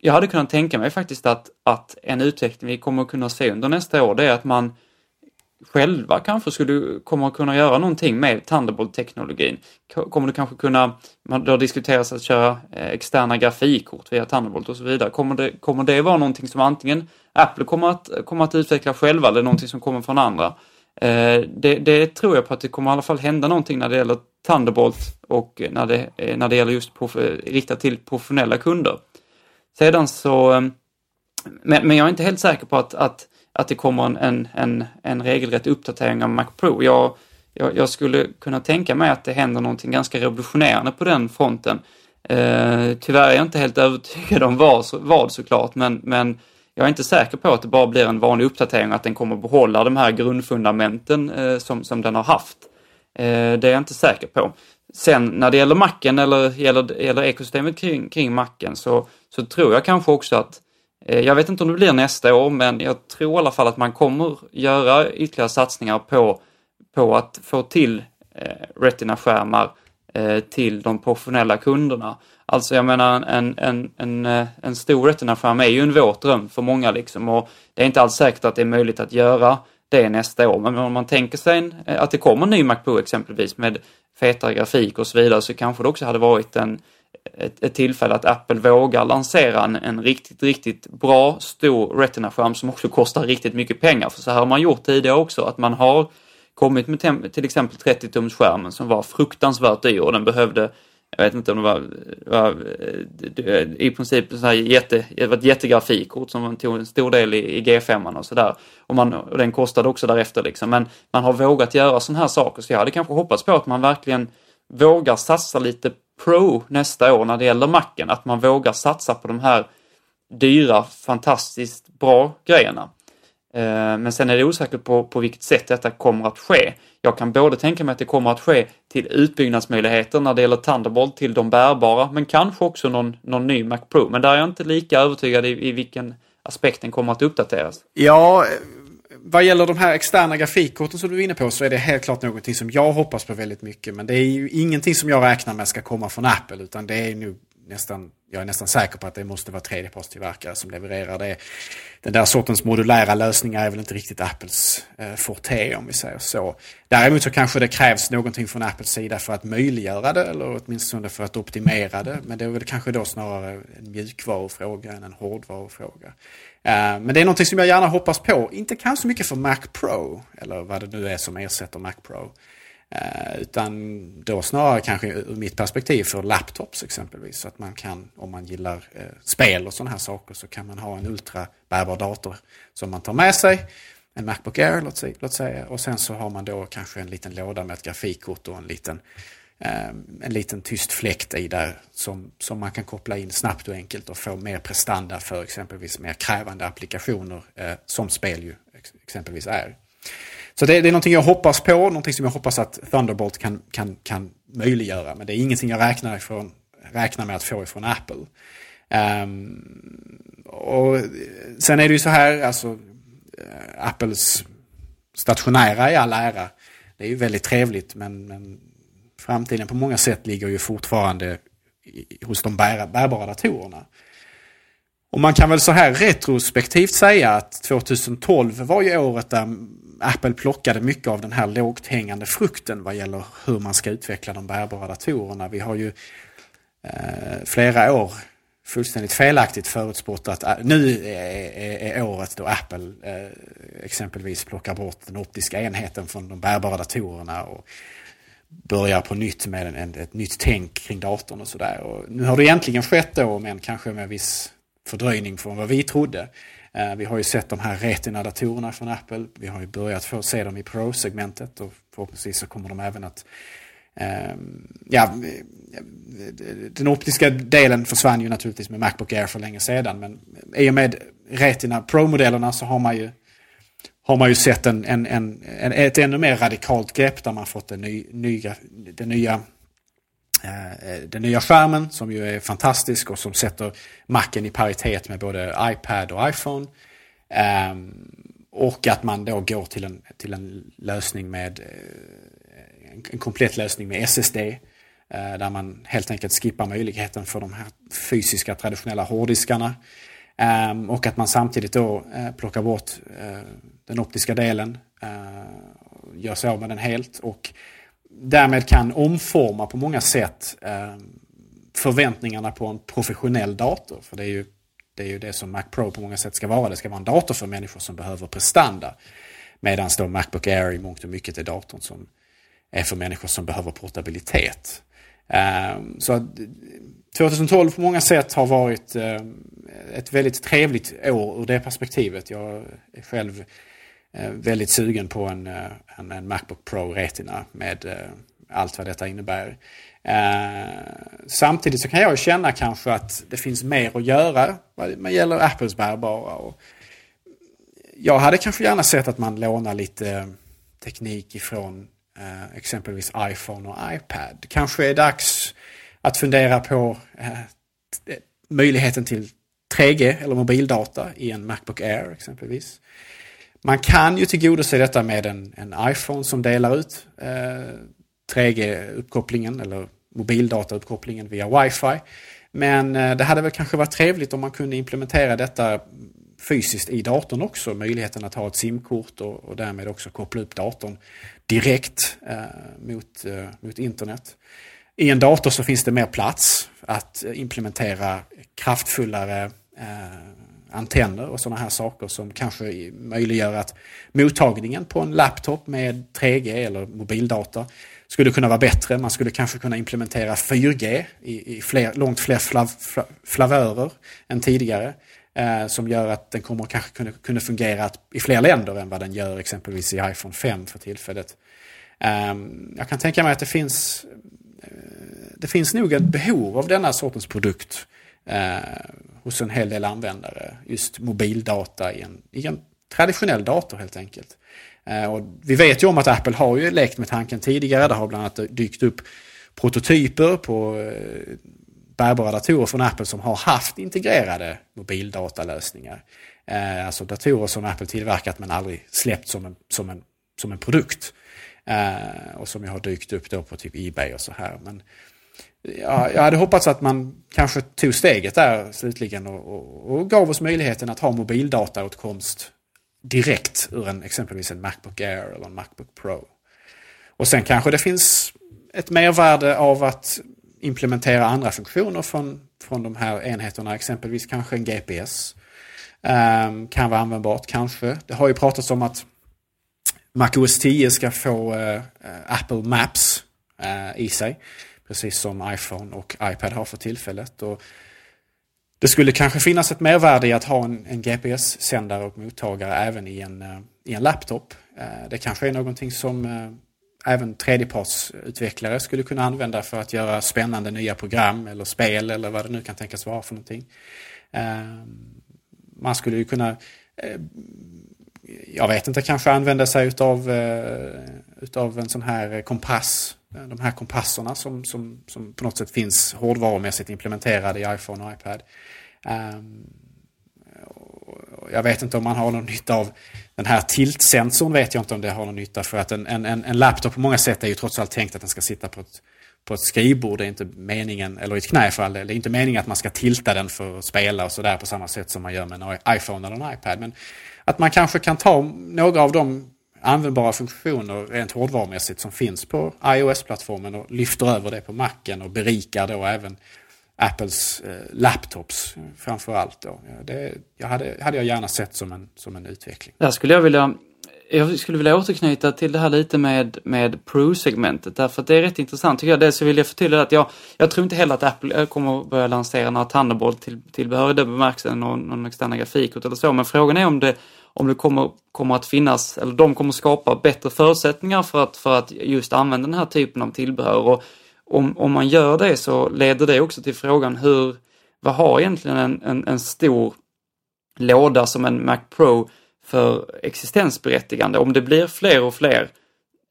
jag hade kunnat tänka mig faktiskt att, att en utveckling vi kommer kunna se under nästa år, det är att man själva kanske skulle komma att kunna göra någonting med Thunderbolt-teknologin. Kommer det kanske kunna, det har diskuterats att köra eh, externa grafikkort via Thunderbolt och så vidare. Kommer det, kommer det vara någonting som antingen Apple kommer att, kommer att utveckla själva eller någonting som kommer från andra? Eh, det, det, tror jag på att det kommer i alla fall hända någonting när det gäller Thunderbolt och när det, eh, när det gäller just prof, riktat till professionella kunder. Sedan så, men, men jag är inte helt säker på att, att, att det kommer en, en, en regelrätt uppdatering av Mac Pro. Jag, jag, jag, skulle kunna tänka mig att det händer någonting ganska revolutionerande på den fronten. Eh, tyvärr är jag inte helt övertygad om vad, vad såklart, men, men jag är inte säker på att det bara blir en vanlig uppdatering och att den kommer behålla de här grundfundamenten eh, som, som den har haft. Eh, det är jag inte säker på. Sen när det gäller macken eller gäller, gäller ekosystemet kring, kring macken så, så tror jag kanske också att Eh, jag vet inte om det blir nästa år, men jag tror i alla fall att man kommer göra ytterligare satsningar på, på att få till eh, Retina-skärmar eh, till de professionella kunderna. Alltså jag menar en, en, en, en eh, stor Retina-skärm är ju en våt dröm för många liksom och det är inte alls säkert att det är möjligt att göra det nästa år. Men om man tänker sig en, eh, att det kommer en ny Mac Pro exempelvis med fetare grafik och så vidare så kanske det också hade varit en, ett, ett tillfälle att Apple vågar lansera en, en riktigt, riktigt bra stor Retina-skärm som också kostar riktigt mycket pengar. För så här har man gjort tidigare också, att man har kommit med till exempel 30-tumsskärmen som var fruktansvärt dyr och den behövde jag vet inte om det var, var eh, i princip så här jätte, det var ett jättegrafikkort som tog en stor del i, i G5 och sådär. Och, och den kostade också därefter liksom. Men man har vågat göra sådana här saker så jag hade kanske hoppats på att man verkligen vågar satsa lite pro nästa år när det gäller macken. Att man vågar satsa på de här dyra, fantastiskt bra grejerna. Eh, men sen är det osäkert på, på vilket sätt detta kommer att ske. Jag kan både tänka mig att det kommer att ske till utbyggnadsmöjligheter när det gäller Thunderbolt till de bärbara, men kanske också någon, någon ny Mac Pro. Men där är jag inte lika övertygad i, i vilken aspekt den kommer att uppdateras. Ja, vad gäller de här externa grafikkorten som du är inne på så är det helt klart någonting som jag hoppas på väldigt mycket. Men det är ju ingenting som jag räknar med ska komma från Apple utan det är nog nästan, jag är nästan säker på att det måste vara tredjepartstillverkare som levererar det. Den där sortens modulära lösningar är väl inte riktigt Apples eh, forte om vi säger så. Däremot så kanske det krävs någonting från Apples sida för att möjliggöra det eller åtminstone för att optimera det. Men det är väl kanske då snarare en mjukvarufråga än en hårdvarufråga. Eh, men det är någonting som jag gärna hoppas på. Inte kanske så mycket för Mac Pro eller vad det nu är som ersätter Mac Pro. Eh, utan då snarare kanske ur mitt perspektiv för laptops exempelvis. Så att man kan, om man gillar eh, spel och sådana här saker, så kan man ha en ultrabärbar dator som man tar med sig. En Macbook Air låt säga, låt säga. Och sen så har man då kanske en liten låda med ett grafikkort och en liten, Eh, en liten tyst fläkt i där som, som man kan koppla in snabbt och enkelt och få mer prestanda för exempelvis mer krävande applikationer eh, som spel ju exempelvis är. Så det, det, är någonting jag hoppas på, någonting som jag hoppas att Thunderbolt kan, kan, kan möjliggöra. Men det är ingenting jag räknar, ifrån, räknar med att få ifrån Apple. Um, och sen är det ju så här, alltså eh, Apples stationära i all ära. Det är ju väldigt trevligt men, men framtiden på många sätt ligger ju fortfarande hos de bär, bärbara datorerna. Och man kan väl så här retrospektivt säga att 2012 var ju året där Apple plockade mycket av den här lågt hängande frukten vad gäller hur man ska utveckla de bärbara datorerna. Vi har ju eh, flera år fullständigt felaktigt förutspått att nu är, är, är, året då Apple eh, exempelvis plockar bort den optiska enheten från de bärbara datorerna och börjar på nytt med en, en, ett nytt tänk kring datorn och sådär. Nu har det egentligen skett då, men kanske med viss fördröjning från vad vi trodde. Eh, vi har ju sett de här Retina-datorerna från Apple. Vi har ju börjat få se dem i Pro-segmentet och förhoppningsvis så kommer de även att ehm, Ja, den optiska delen försvann ju naturligtvis med Macbook Air för länge sedan. Men i och med Retina Pro-modellerna så har man ju, har man ju sett en, en, en, ett ännu mer radikalt grepp där man fått den, ny, nya, den nya Eh, den nya skärmen som ju är fantastisk och som sätter Macen i paritet med både iPad och iPhone. Eh, och att man då går till en, till en lösning med eh, en, en komplett lösning med SSD. Eh, där man helt enkelt skippar möjligheten för de här fysiska traditionella hårddiskarna. Ehm, och att man samtidigt då eh, plockar bort eh, den optiska delen. Eh, gör sig av med den helt. Och därmed kan omforma på många sätt eh, förväntningarna på en professionell dator. För det är, ju, det är ju det som Mac Pro på många sätt ska vara. Det ska vara en dator för människor som behöver prestanda. Medan då Macbook Air i mångt och mycket är datorn som är för människor som behöver portabilitet. Eh, så 2012 eh, på många sätt har varit ett väldigt trevligt år ur det perspektivet. Jag är själv Eh, väldigt sugen på en, eh, en, en Macbook Pro Retina med eh, allt vad detta innebär. Samtidigt så kan jag känna kanske att det finns mer att göra vad gäller Apples bärbara. Och jag hade kanske gärna sett att man lånar lite teknik ifrån exempelvis iPhone och iPad. Kanske är dags att fundera på möjligheten till 3G eller mobildata i en Macbook Air exempelvis. Man kan ju tillgodose detta med en, en iPhone som delar ut eh, 3G-uppkopplingen eller mobildata-uppkopplingen via wifi. Men eh, det hade väl kanske varit trevligt om man kunde implementera detta fysiskt i datorn också. Möjligheten att ha ett simkort och, och därmed också koppla upp datorn direkt eh, mot, eh, mot internet. I en dator så finns det mer plats att implementera kraftfullare eh, antenner och sådana här saker som kanske möjliggör att mottagningen på en laptop med 3G eller mobildata skulle kunna vara bättre. Man skulle kanske kunna implementera 4G i, i fler, långt fler flav, flavörer än tidigare. Eh, som gör att den kommer kanske kunna, kunna fungera i fler länder än vad den gör exempelvis i iPhone 5 för tillfället. Eh, jag kan tänka mig att det finns, eh, det finns nog ett behov av denna sortens produkt eh, hos en hel del användare. Just mobildata i en, i en traditionell dator helt enkelt. Eh, och vi vet ju om att Apple har ju lekt med tanken tidigare. Det har bland annat dykt upp prototyper på eh, bärbara datorer från Apple som har haft integrerade mobildatalösningar. Eh, alltså datorer som Apple tillverkat men aldrig släppt som en, som en, som en produkt. Eh, och som jag har dykt upp då på typ Ebay och så här. Men ja, jag hade hoppats att man kanske tog steget där slutligen och, och, och gav oss möjligheten att ha mobildataåtkomst direkt ur en, exempelvis en Macbook Air eller en Macbook Pro. Och sen kanske det finns ett mervärde av att implementera andra funktioner från, från de här enheterna, exempelvis kanske en GPS. Um, ehm, kan vara användbart kanske. Det har ju pratats om att MacOS 10 ska få uh, Apple Maps uh, i sig. Precis som iPhone och iPad har för tillfället. Och det skulle kanske finnas ett mervärde i att ha en, en GPS-sändare och mottagare även i en, eh, i en laptop. Eh, det kanske är någonting som eh, även tredjepartsutvecklare skulle kunna använda för att göra spännande nya program eller spel eller vad det nu kan tänkas vara för någonting. Man skulle ju kunna, jag vet inte, kanske använda sig utav, eh, utav en sån här kompass. Eh, de här kompasserna som, som, som på något sätt finns hårdvarumässigt implementerade i iPhone och iPad. Ehm, jag vet inte om man har någon nytta av den här tiltsensorn vet jag inte om det har någon nytta för att en, en, en laptop på många sätt är ju trots allt tänkt att den ska sitta på ett, på ett skrivbord. Det är inte meningen, eller i ett knä för all del, det är inte meningen att man ska tilta den för att spela och sådär på samma sätt som man gör med en iPhone eller en iPad. Men att man kanske kan ta några av de användbara funktioner rent hårdvarumässigt som finns på iOS-plattformen och lyfter över det på Macen och berikar då även Apples eh, laptops eh, framför allt. Då. Det jag hade, hade jag gärna sett som en, som en utveckling. Där skulle jag vilja jag skulle vilja återknyta till det här lite med, med Pro-segmentet därför att det är rätt intressant tycker jag. Dels så vill jag förtydliga att jag, jag tror inte heller att Apple eh, kommer att börja lansera några Thunderbolt-tillbehör i den bemärkelsen, någon, någon externa grafikkort eller så. Men frågan är om det, om det kommer, kommer att finnas, eller de kommer skapa bättre förutsättningar för att, för att just använda den här typen av tillbehör. Och om, om man gör det så leder det också till frågan hur, vad har egentligen en, en, en stor låda som en Mac Pro för existensberättigande? Om det blir fler och fler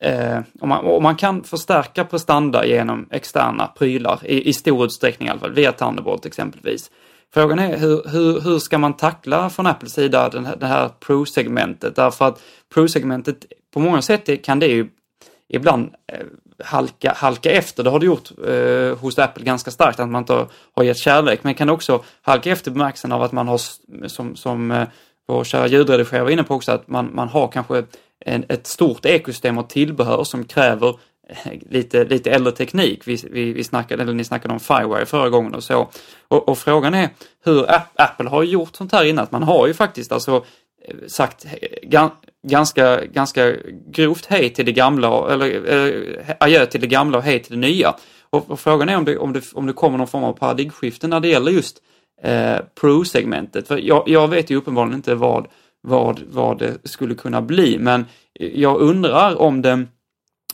Eh, om, man, om, man, kan förstärka prestanda genom externa prylar, i, i, stor utsträckning i alla fall, via Thunderbolt exempelvis. Frågan är hur, hur, hur ska man tackla från Apples sida den här, det här Pro-segmentet? Därför att Pro-segmentet, på många sätt kan det ju ibland eh, halka, halka efter. Det har det gjort eh, hos Apple ganska starkt, att man inte har gett kärlek. Men kan också halka efter bemärkelsen av att man har, som, som eh, vår kära ljudredigerare var inne på också, att man, man har kanske en, ett stort ekosystem av tillbehör som kräver eh, lite, lite äldre teknik. Vi, vi, vi snackade, eller ni snackade om Firewire förra gången och så. Och, och frågan är hur Apple har gjort sånt här innan. Man har ju faktiskt alltså eh, sagt ganska, ganska grovt hej till det gamla, eller äh, adjö till det gamla och hej till det nya. Och, och frågan är om det, om, det, om det kommer någon form av paradigmskifte när det gäller just eh, Pro-segmentet. För jag, jag, vet ju uppenbarligen inte vad, vad, vad det skulle kunna bli, men jag undrar om det,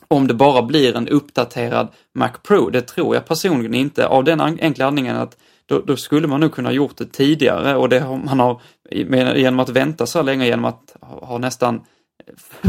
om det bara blir en uppdaterad Mac Pro. Det tror jag personligen inte, av den enkla anledningen att då, då, skulle man nog kunna gjort det tidigare och det har man har genom att vänta så länge, genom att ha nästan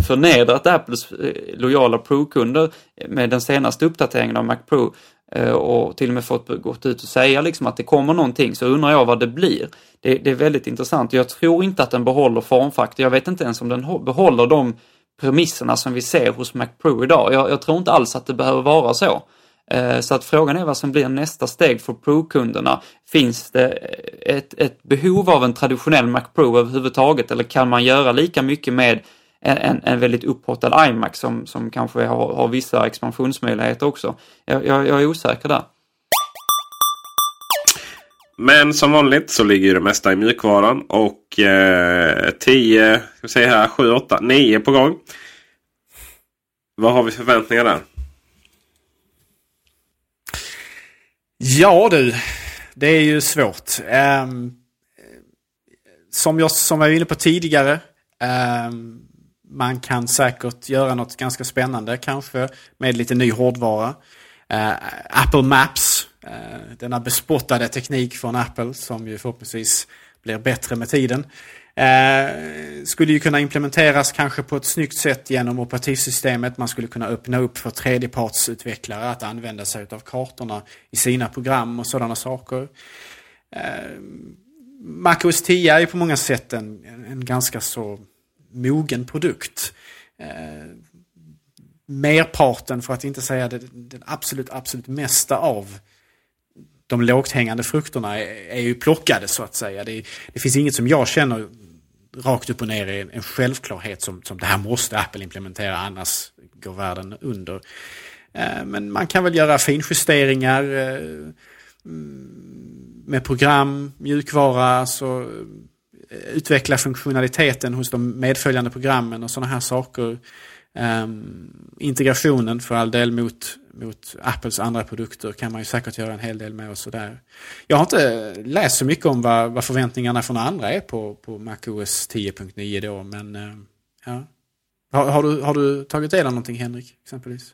förnedrat Apples eh, lojala Pro-kunder med den senaste uppdateringen av Mac Pro Eh, och till och med fått gått ut och säga liksom att det kommer någonting så undrar jag vad det blir. Det, det är väldigt intressant. Jag tror inte att den behåller formfaktor. Jag vet inte ens om den behåller de premisserna som vi ser hos MacPro idag. Jag, jag tror inte alls att det behöver vara så. Eh, så att frågan är vad som blir nästa steg för Pro-kunderna. Finns det ett, ett behov av en traditionell Mac Pro överhuvudtaget eller kan man göra lika mycket med en, en väldigt upphottad iMac som, som kanske har, har vissa expansionsmöjligheter också? Jag, jag, jag är osäker där. Men som vanligt så ligger det mesta i mjukvaran och eh, 10, ska vi säga här, 7, 8, 9 på gång. Vad har vi förväntningar där? Ja du, det är ju svårt. Um, som, jag, som jag var inne på tidigare. Um, man kan säkert göra något ganska spännande kanske med lite ny hårdvara. Uh, Apple Maps, uh, denna bespottade teknik från Apple som ju förhoppningsvis blir bättre med tiden. Uh, skulle ju kunna implementeras kanske på ett snyggt sätt genom operativsystemet. Man skulle kunna öppna upp för tredjepartsutvecklare att använda sig av kartorna i sina program och sådana saker. Uh, Mac OS 10 är ju på många sätt en, en ganska så mogen produkt. Eh, merparten, för att inte säga det, den absolut, absolut mesta av de lågt hängande frukterna är, är ju plockade så att säga. Det, det, finns inget som jag känner rakt upp och ner är en självklarhet som, som det här måste Apple implementera annars går världen under. Eh, men man kan väl göra finjusteringar eh, mm, med program, mjukvara, så utveckla funktionaliteten hos de medföljande programmen och sådana här saker. Um, integrationen för all del mot, mot Apples andra produkter kan man ju säkert göra en hel del med och sådär. Jag har inte läst så mycket om vad, vad förväntningarna från andra är på, på MacOS 10.9 då, men uh, ja. Har, har, du, har du tagit del av någonting Henrik, exempelvis?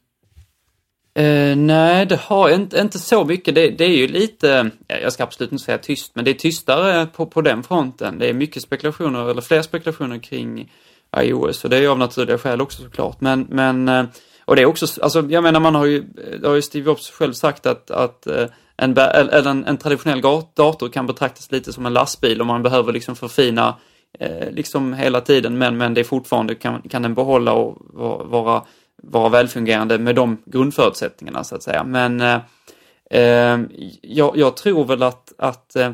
Uh, nej, det har inte, inte så mycket. Det, det, är ju lite, jag ska absolut inte säga tyst, men det är tystare på, på den fronten. Det är mycket spekulationer, eller fler spekulationer kring iOS och det är av naturliga skäl också såklart. Men, men eh, och det är också, alltså jag menar man har ju, det har ju Steve Jobs själv sagt att, att eh, en, eller en, en traditionell dator kan betraktas lite som en lastbil och man behöver liksom förfina eh, liksom hela tiden men, men det är fortfarande kan, kan den behålla och vara, vara välfungerande med de grundförutsättningarna så att säga. Men eh, eh jag, jag, tror väl att, att eh,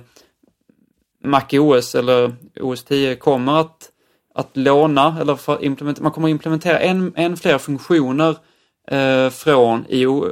Mac OS eller OS 10 kommer att att låna, eller för implementera, man kommer att implementera en, en fler funktioner eh, från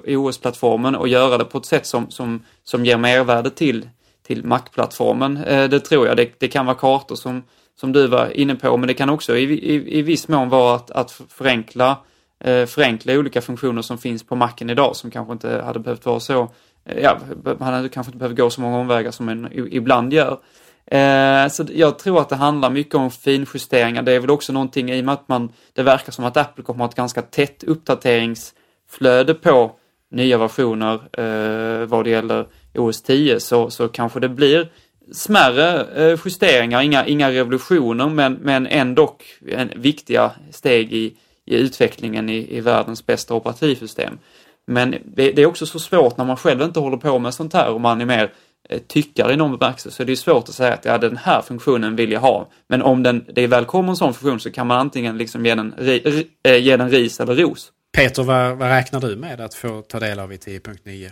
OS-plattformen och göra det på ett sätt som, som, som ger mervärde till, till Mac-plattformen. Eh, det tror jag. Det, det, kan vara kartor som, som du var inne på, men det kan också i, i, i viss mån vara att, att förenkla, eh, Eh, förenkla olika funktioner som finns på Macen idag som kanske inte hade behövt vara så, eh, ja, man hade kanske inte behövt gå så många omvägar som man ibland gör. Eh, så jag tror att det handlar mycket om finjusteringar. Det är väl också någonting i och med att man, det verkar som att Apple kommer att ha ett ganska tätt uppdateringsflöde på nya versioner eh, vad det gäller OS 10 så, så kanske det blir smärre eh, justeringar, inga, inga revolutioner men, men ändå en, viktiga steg i, i utvecklingen i, i världens bästa operativsystem. Men det, det, är också så svårt när man själv inte håller på med sånt här och man är mer Eh, tyckare i någon bemärkelse så är det svårt att säga att ja, den här funktionen vill jag ha. Men om den, det väl kommer en sån funktion så kan man antingen liksom ge den, ri, äh, ge den ris eller ros. Peter, vad, vad räknar du med att få ta del av i 10.9?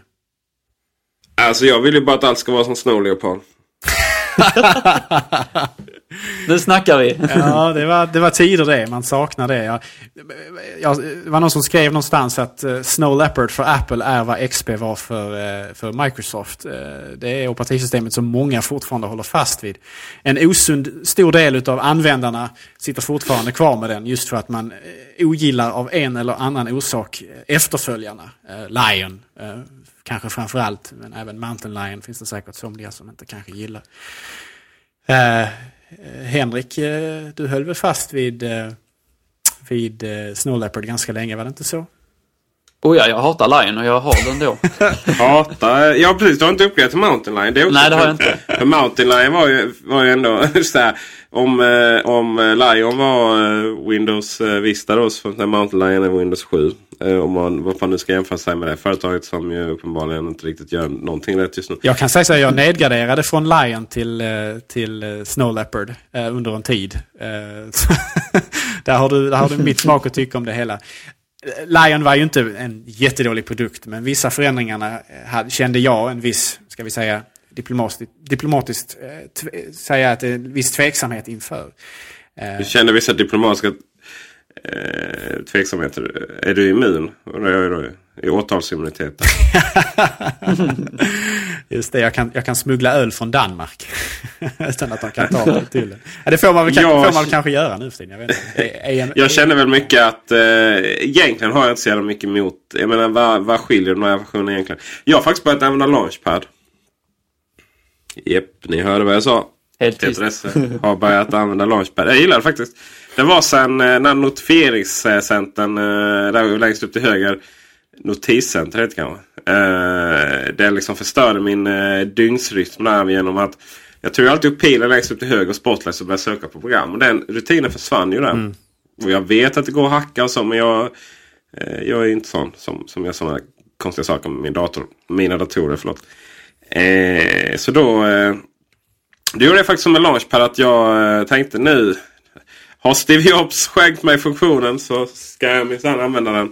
Alltså jag vill ju bara att allt ska vara som Snow Leopard nu snackar vi. ja, det var, det var tider det. Man saknar det. Jag, jag, det var någon som skrev någonstans att eh, Snow Leopard för Apple är vad XP var för, eh, för Microsoft. Eh, det är operativsystemet som många fortfarande håller fast vid. En osund stor del av användarna sitter fortfarande kvar med den just för att man ogillar av en eller annan orsak efterföljarna. Lion kanske framför allt, men även Mountain Lion finns det säkert somliga som inte kanske gillar. Eh, Henrik, eh, du höll väl fast vid, eh, vid eh, Snow Leopard ganska länge, var det inte så? Oh ja, jag hatar Lion och jag har den då. hatar? Ja precis, du har inte uppgraderat till Mountain Lion. Det Nej, det har jag inte. För Mountain Lion var ju, var ju ändå så här, om, om Lion var Windows Vista då så Mountain Lion är Windows 7. Eh, om man vad fan nu ska jämföra sig med det företaget som ju uppenbarligen inte riktigt gör någonting rätt just nu. Jag kan säga så att jag nedgraderade från Lion till, eh, till eh, Snow Leopard under en tid. där, har du, där har du mitt smak att tycka om det hela. Lion var ju inte en jättedålig produkt men vissa förändringarna eh, kände jag en viss, ska vi säga, diplomatiskt, diplomatiskt eh, säga att en viss tveksamhet inför. Eh, du kände vissa diplomatiska eh, tveksamheter. Är du immun? I åtalsimmunitet. Just det, jag kan, jag kan smuggla öl från Danmark. Utan att de kan ta mig till det. Ja, det får man väl jag, får man kanske göra nu för tiden. Jag, vet inte. jag känner väl mycket att eh, egentligen har jag inte så jävla mycket emot. Jag menar vad, vad skiljer de här versionerna egentligen? Jag har faktiskt börjat använda Launchpad. Jep, ni hörde vad jag sa. Helt Peter Esse har börjat använda Launchpad. Jag gillar det faktiskt. Det var sen eh, när notifieringscentern eh, där längst upp till höger. Notiscenter heter det kanske. Eh, det liksom förstörde min dygnsrytm där genom att jag tog alltid upp pilen längst upp till höger och Spotlight och började söka på program. Och den rutinen försvann ju där. Mm. Och jag vet att det går att hacka och så men jag, jag är inte sån som, som gör sådana konstiga saker med min dator. Mina datorer, förlåt. så då, då gjorde jag faktiskt som en launchpad att jag tänkte nu har Steve Jobs skänkt mig funktionen så ska jag minsann använda den.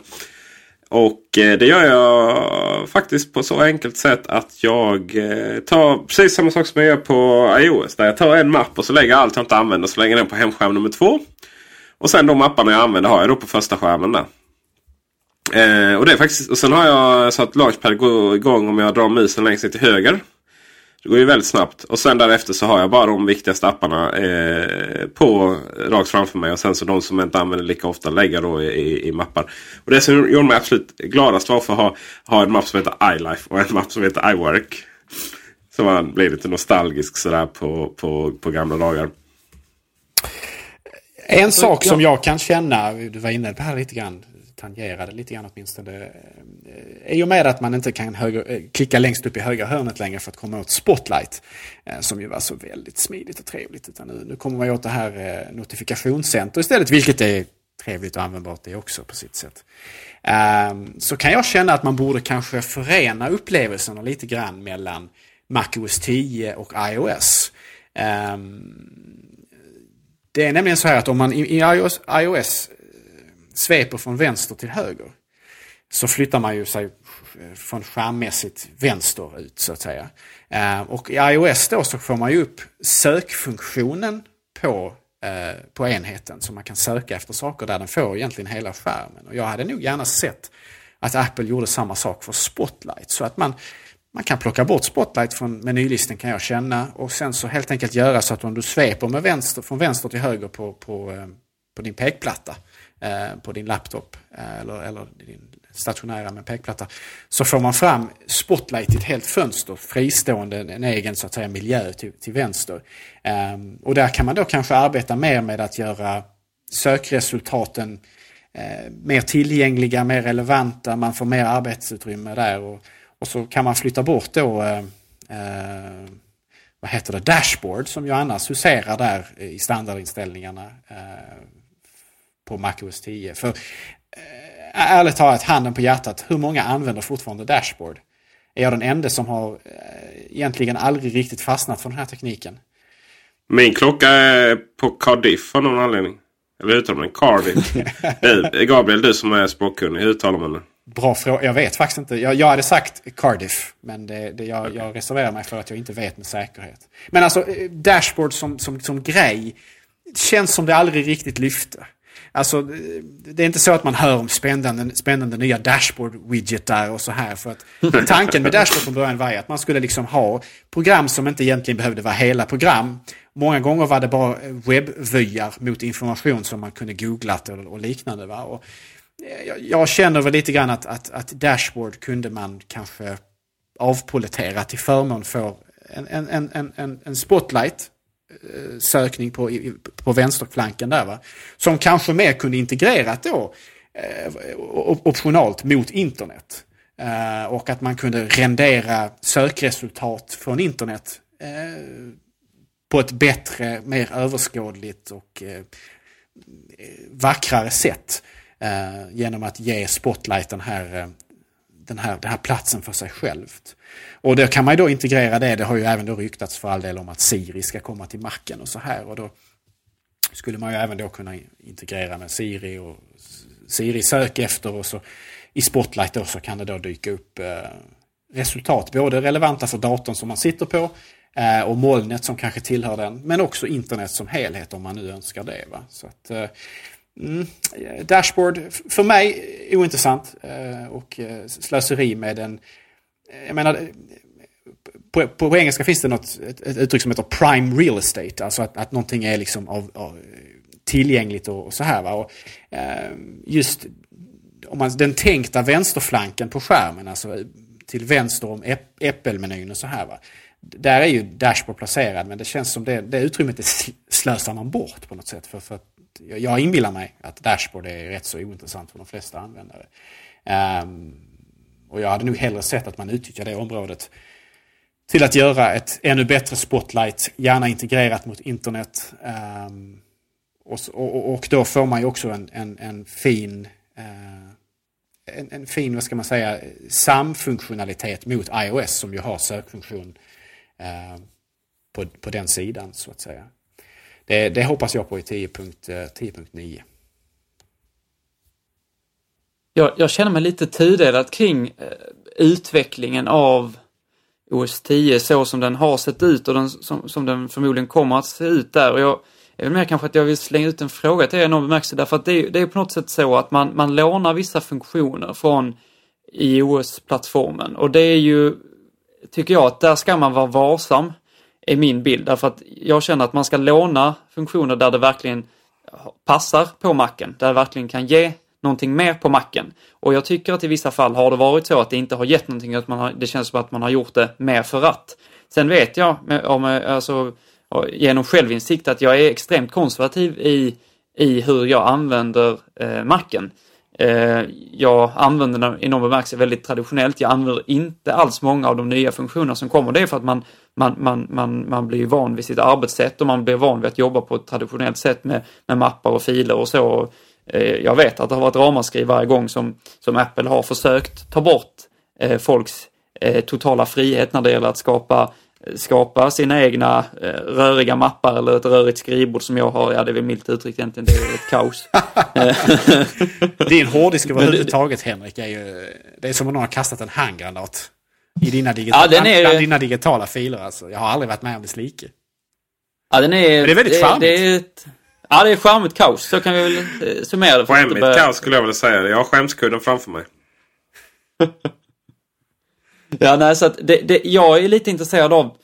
Och eh, det gör jag faktiskt på så enkelt sätt att jag eh, tar precis samma sak som jag gör på iOS. Där jag tar en mapp och så lägger allt jag inte använder så länge den på hemskärm nummer två. Och sen de mapparna jag använder har jag då på första skärmen där. Eh, och det är faktiskt, och sen har jag så att Launchpad går igång om jag drar musen längst ner till höger. Det går ju väldigt snabbt. Och sen därefter så har jag bara de viktigaste apparna eh, på rakt framför mig. Och sen så de som jag inte använder lika ofta lägger då i, i, mappar. Och det som gjorde mig absolut gladast var för att ha, ha en mapp som heter iLife och en mapp som heter iWork. Så man blir lite nostalgisk sådär på, på, på gamla dagar. En sak som jag kan känna, du var inne på här lite grann, tangerade lite grann åtminstone. I och med att man inte kan höger, eh, klicka längst upp i högra hörnet längre för att komma åt Spotlight. Eh, som ju var så väldigt smidigt och trevligt. Utan nu, nu kommer man åt det här eh, notifikationscenter istället. Vilket är trevligt och användbart det också på sitt sätt. Ehm, så kan jag känna att man borde kanske förena upplevelserna lite grann mellan MacOS 10 och iOS. Ehm, det är nämligen så här att om man i iOS, iOS sveper från vänster till höger så flyttar man ju sig från skärmmässigt vänster ut så att säga. Eh, och i iOS då så får man ju upp sökfunktionen på, eh, på enheten så man kan söka efter saker där den får egentligen hela skärmen. Och jag hade nog gärna sett att Apple gjorde samma sak för Spotlight så att man man kan plocka bort Spotlight från menylisten kan jag känna och sen så helt enkelt göra så att om du sveper med vänster, från vänster till höger på, på, eh, på din pekplatta på din laptop eller, eller din stationära med pekplatta. Så får man fram Spotlight i ett helt fönster, fristående, en egen så att säga, miljö till, till vänster. Um, och där kan man då kanske arbeta mer med att göra sökresultaten uh, mer tillgängliga, mer relevanta, man får mer arbetsutrymme där. Och, och så kan man flytta bort då uh, uh, vad heter det, dashboard som ju annars huserar där i standardinställningarna på MacOS 10. För ärligt talat, handen på hjärtat, hur många använder fortfarande Dashboard? Är jag den enda som har äh, egentligen aldrig riktigt fastnat för den här tekniken? Min klocka är på Cardiff av någon anledning. Eller uttalar man Cardiff? Gabriel, du som är språkkunnig, hur uttalar man det? bra fråga. Jag vet faktiskt inte. Jag, jag hade sagt Cardiff. Men det, det, jag, jag reserverar mig för att jag inte vet med säkerhet. Men alltså eh, Dashboard som, som, som grej. Känns som det aldrig riktigt lyfte. Alltså, det är inte så att man hör om spännande, spännande nya dashboard-widgetar och så här. För att tanken med dashboard från början var att man skulle liksom ha program som inte egentligen behövde vara hela program. Många gånger var det bara webbvyar mot information som man kunde googlat och, och liknande. Va? Och jag, jag känner väl lite grann att, att, att dashboard kunde man kanske avpoletera till förmån för en, en, en, en, en spotlight Eh, Eh, sökning på, på vänsterflanken där. Va? Som kanske mer kunde integrerat då eh, optionalt mot internet. Eh, och att man kunde rendera sökresultat från internet eh, på ett bättre, mer överskådligt och eh, vackrare sätt. Eh, genom att ge spotlighten här, eh, den, här, den här platsen för sig självt. Och då kan man ju då integrera det. Det har ju även då ryktats för all del om att Siri ska komma till macken och så här. Och då skulle man ju även då kunna integrera med Siri och Siri sök efter och så i Spotlight då så kan det då dyka upp eh, resultat. Både relevanta för datorn som man sitter på eh, och molnet som kanske tillhör den. Men också internet som helhet om man nu önskar det. Va? Så att, eh, mm, dashboard för mig ointressant eh, och eh, slöseri med en jag menar, på, på, engelska finns det något, ett, ett, uttryck som heter prime real estate. Alltså att, att någonting är liksom av, av tillgängligt och, och, så här. Va? Och, eh, just om man, den tänkta vänsterflanken på skärmen, alltså till vänster om äppelmenyn och så här. Va? Där är ju Dashboard placerad men det känns som det, det utrymmet det slösar man bort på något sätt. För, för att jag inbillar mig att Dashboard är rätt så ointressant för de flesta användare. Um, och jag hade nog hellre sett att man utnyttjar det området till att göra ett ännu bättre spotlight, gärna integrerat mot internet. Um, och, och, och, då får man ju också en, en, en fin uh, en, en, fin, vad ska man säga, samfunktionalitet mot iOS som ju har sökfunktion uh, på, på den sidan så att säga. Det, det hoppas jag på i 10.9. Jag, jag känner mig lite tudelad kring eh, utvecklingen av OS 10 så som den har sett ut och den, som, som den förmodligen kommer att se ut där. Och jag är väl mer kanske att jag vill slänga ut en fråga till er i någon bemärkelse därför att det, det är på något sätt så att man, man lånar vissa funktioner från iOS-plattformen och det är ju, tycker jag att där ska man vara varsam, är min bild. Därför att jag känner att man ska låna funktioner där det verkligen passar på macken, där det verkligen kan ge någonting mer på macken. Och jag tycker att i vissa fall har det varit så att det inte har gett någonting, att man har, det känns som att man har gjort det mer för att. Sen vet jag om, alltså, genom självinsikt att jag är extremt konservativ i, i hur jag använder eh, macken. Eh, jag använder den i någon bemärkelse väldigt traditionellt. Jag använder inte alls många av de nya funktionerna som kommer. Det är för att man, man, man, man, man blir van vid sitt arbetssätt och man blir van vid att jobba på ett traditionellt sätt med, med mappar och filer och så. Eh, jag vet att det har varit ramaskri varje gång som, som Apple har försökt ta bort eh, folks eh, totala frihet när det gäller att skapa skapa sina egna röriga mappar eller ett rörigt skrivbord som jag har. Ja, det är väl milt uttryckt egentligen. Det är ett kaos. Din hårddisk överhuvudtaget Henrik är ju... Det är som om någon har kastat en handgranat i dina, digitala, ja, är... bland dina digitala filer. Alltså. Jag har aldrig varit med om dess like. Ja, den är... Men det är väldigt charmigt. Det, det är ett... Ja, det är charmigt kaos. Så kan vi väl eh, summera det. Skämmigt börja... kaos skulle jag vilja säga. Jag har skämskudden framför mig. ja, nej, så att det, det, jag är lite intresserad av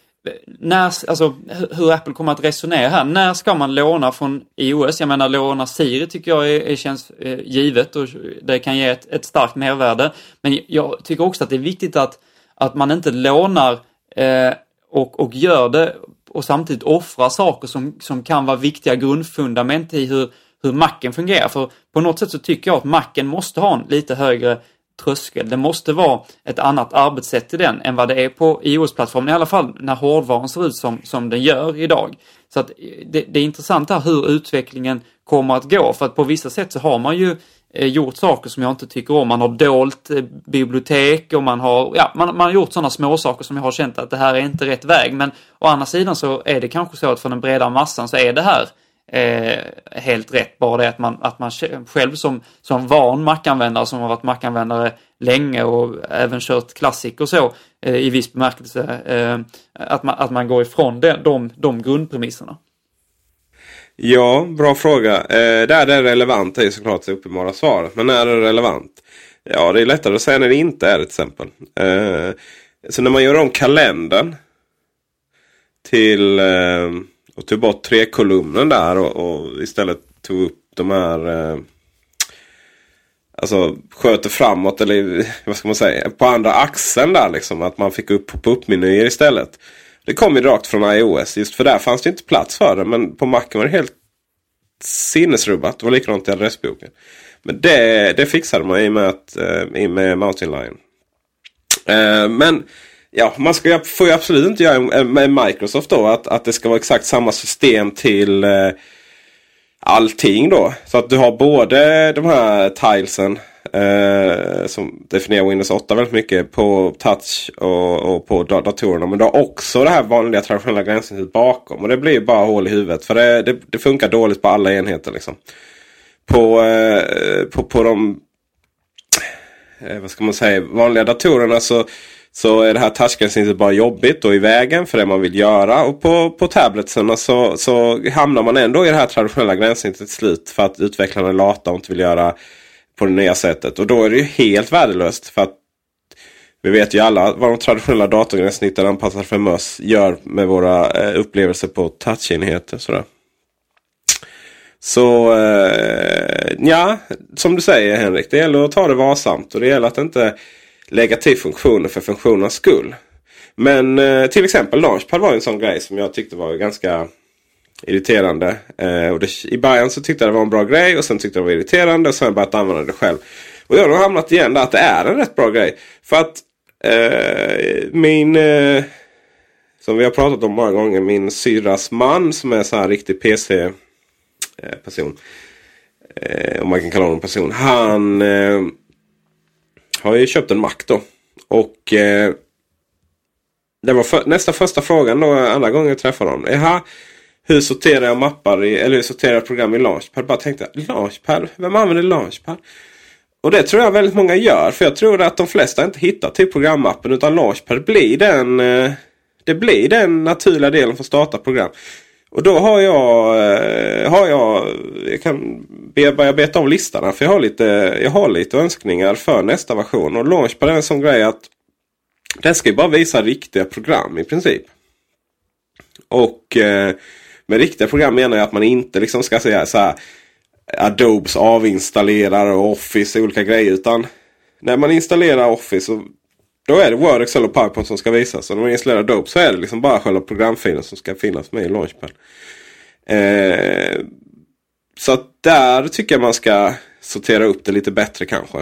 när, alltså, hur Apple kommer att resonera här. När ska man låna från iOS? Jag menar, låna Siri tycker jag är, är känns eh, givet och det kan ge ett, ett starkt mervärde. Men jag tycker också att det är viktigt att, att man inte lånar eh, och, och gör det och samtidigt offra saker som, som kan vara viktiga grundfundament i hur, hur macken fungerar. För på något sätt så tycker jag att macken måste ha en lite högre tröskel. Det måste vara ett annat arbetssätt i den än vad det är på iOS-plattformen, i alla fall när hårdvaran ser ut som, som den gör idag. Så att eh, det, det är intressant här hur utvecklingen kommer att gå, för att på vissa sätt så har man ju Eh, gjort saker som jag inte tycker om. Man har dolt eh, bibliotek och man har, ja, man, man har gjort sådana små saker som jag har känt att det här är inte rätt väg. Men å andra sidan så är det kanske så att för den breda massan så är det här eh, helt rätt. Bara det att man, att man själv som, som van mackanvändare som har varit mackanvändare länge och även kört klassik och så eh, i viss bemärkelse. Eh, att, man, att man går ifrån de, de, de grundpremisserna. Ja, bra fråga. Eh, där det är relevant är ju såklart det uppenbara svaret. Men när är det relevant? Ja, det är lättare att säga när det inte är det till exempel. Eh, så när man gör om kalendern till eh, och tog bort tre kolumnen där och, och, istället tog upp de här eh, Alltså sköter framåt eller vad ska man säga på andra axeln där liksom. Att man fick upp pop-up-menyer istället. Det kom ju rakt från iOS. Just för där fanns det inte plats för det. Men på Macen var det helt sinnesrubbat. Det var likadant i adressboken. Men det, det fixade man i och med, att, eh, i med Mountain Lion. Eh, men ja, man ska, får ju absolut inte göra med Microsoft då att, att det ska vara exakt samma system till eh, allting då. Så att du har både de här tilesen eh, som definierar Windows 8 väldigt mycket på touch och, och på datorerna. Men du har också det här vanliga traditionella gränssnittet bakom. Och det blir ju bara hål i huvudet. För det, det, det funkar dåligt på alla enheter. liksom. På, eh, på, på de eh, vad ska man säga, vanliga datorerna så så är det här touchgränssnittet bara jobbigt och i vägen för det man vill göra. Och på, på tabletsen så, så hamnar man ändå i det här traditionella gränssnittet till slut. För att utvecklarna är lata och inte vill göra på det nya sättet. Och då är det ju helt värdelöst. För att vi vet ju alla vad de traditionella datorgränssnitten anpassade för möss gör med våra eh, upplevelser på touchenheter. Sådär. Så eh, ja, som du säger Henrik. Det gäller att ta det varsamt. Och det gäller att inte lägga till funktioner för funktionernas skull. Men eh, till exempel Launchpad var en sån grej som jag tyckte var ganska irriterande. Eh, och det, I början så tyckte jag det var en bra grej och sen tyckte jag det var irriterande. Och sen har jag börjat använda det själv. Och jag har hamnat igen där att det är en rätt bra grej. För att eh, min... Eh, som vi har pratat om många gånger. Min syras man som är så här riktig PC-person. Eh, eh, om man kan kalla honom person. Han eh, har ju köpt en Mac då. Och eh, det var för, nästa första frågan då andra gången jag träffade honom. Jaha, hur sorterar jag mappar i, eller hur sorterar jag program i Launchpad? Bara tänkte Launchpad? Vem använder Launchpad? Och det tror jag väldigt många gör. För jag tror att de flesta inte hittar till programappen. Utan Launchpad blir den, eh, det blir den naturliga delen för att starta program. Och då har jag, eh, har jag, jag kan börja beta av listan För jag har, lite, jag har lite önskningar för nästa version. Och Launchpad är en sån grej att den ska ju bara visa riktiga program i princip. Och eh, med riktiga program menar jag att man inte liksom ska säga så här Adobes avinstallerare och Office och olika grejer. Utan när man installerar Office så då är det Word, Excel och PowerPoint som ska visas. Och när man installerar Adobe så är det liksom bara själva programfilen som ska finnas med i Launchpad. Eh, så att där tycker jag man ska sortera upp det lite bättre kanske.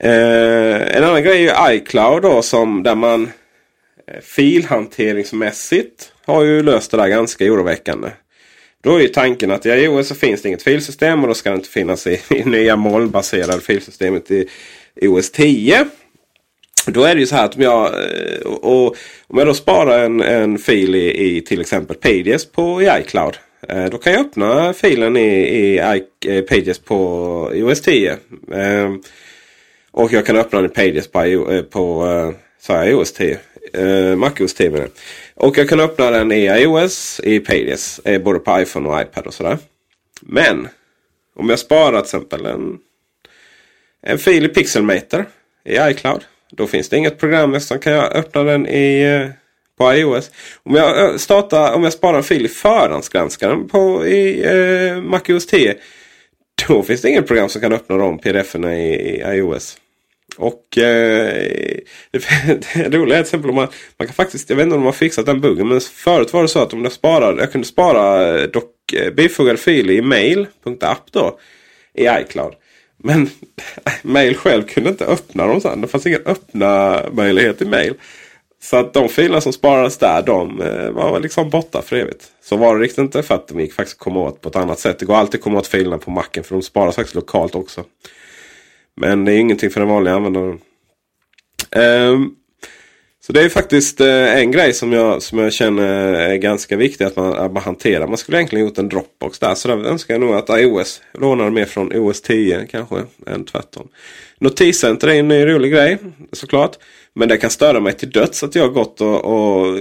Eh, en annan grej är iCloud då som där man eh, filhanteringsmässigt har ju löst det där ganska oroväckande. Då är ju tanken att i iOS så finns det inget filsystem och då ska det inte finnas i, i nya molnbaserade filsystemet i OS 10. Då är det ju så här att om jag, eh, och, och, om jag då sparar en, en fil i, i till exempel Pages på i iCloud. Eh, då kan jag öppna filen i, i i eh, Pages på iOS 10. Ehm, och jag kan öppna den i Pages på, på så iOS 10. Eh, MacOS 10 med Och jag kan öppna den i iOS, i Pages. Eh, både på iPhone och iPad och sådär. Men om jag sparar till exempel en en fil i Pixelmator i iCloud. Då finns det inget program som kan jag öppna den i, eh, på iOS. Om jag, startar, om jag sparar en fil i förhandsgranskaren på, i eh, MacOS 10. Då finns det inget program som kan öppna de pdf-erna i, i iOS. Och eh, det, roliga är till exempel om man, man kan faktiskt, jag vet inte om de har fixat den buggen. Men förut var det så att om jag sparade, jag kunde spara dock, eh, bifogade filer i mail.app då. I iCloud. Men mail själv kunde inte öppna dem sen. Det fanns ingen öppna möjlighet i mail. Så att de filerna som sparades där de eh, var liksom borta för evigt. Så var det riktigt inte för att de gick faktiskt att komma åt på ett annat sätt. Det går alltid att komma åt filerna på macken för de sparas faktiskt lokalt också. Men det är ingenting för den vanliga användaren. Um, Så det är faktiskt eh, en grej som jag, som jag känner är ganska viktig att man, att man hanterar. Man skulle egentligen gjort en Dropbox där. Så där önskar jag nog att iOS lånar mer från OS 10 kanske än tvärtom. Notiscenter är en ny rolig grej såklart. Men det kan störa mig till döds att jag gått och, och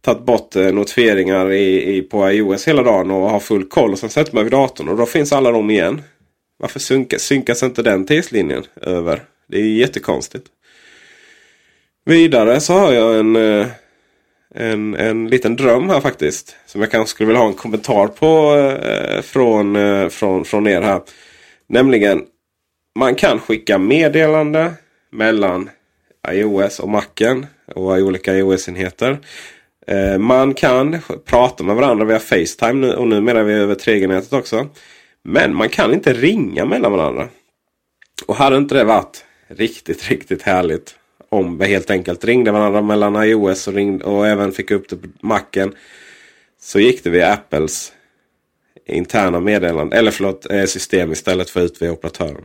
tagit bort eh, notifieringar i, i, på iOS hela dagen och har full koll. Och sen sätter man vid datorn och då finns alla de igen. Varför synkas, synkas inte den tidslinjen över? Det är jättekonstigt. Vidare så har jag en, eh, en, en liten dröm här faktiskt. Som jag kanske skulle vilja ha en kommentar på eh, från, eh, från, från er här. Nämligen man kan skicka meddelande mellan iOS och Macen och olika iOS-enheter. Man kan prata med varandra via Facetime nu, och numera är vi över 3G-nätet också. Men man kan inte ringa mellan varandra. Och hade inte det varit riktigt, riktigt härligt om vi helt enkelt ringde varandra mellan iOS och, ringde, och även fick upp det på Macen. Så gick det via Apples interna meddelande, eller förlåt, eh, system istället för ut via operatören.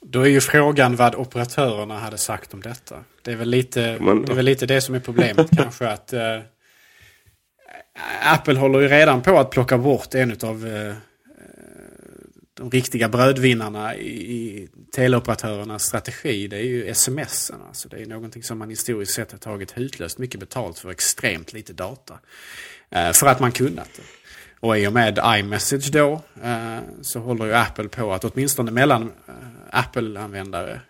Då är ju frågan vad operatörerna hade sagt om detta. Det är väl lite, det, är väl lite det som är problemet kanske. att uh, Apple håller ju redan på att plocka bort en av eh, eh, de riktiga brödvinnarna i, i teleoperatörernas strategi det är ju sms. Alltså det är någonting som man historiskt sett har tagit hutlöst mycket betalt för extremt lite data. Eh, för att man kunnat det. Och i och med iMessage då eh, så håller ju Apple på att åtminstone mellan eh, Apple-användare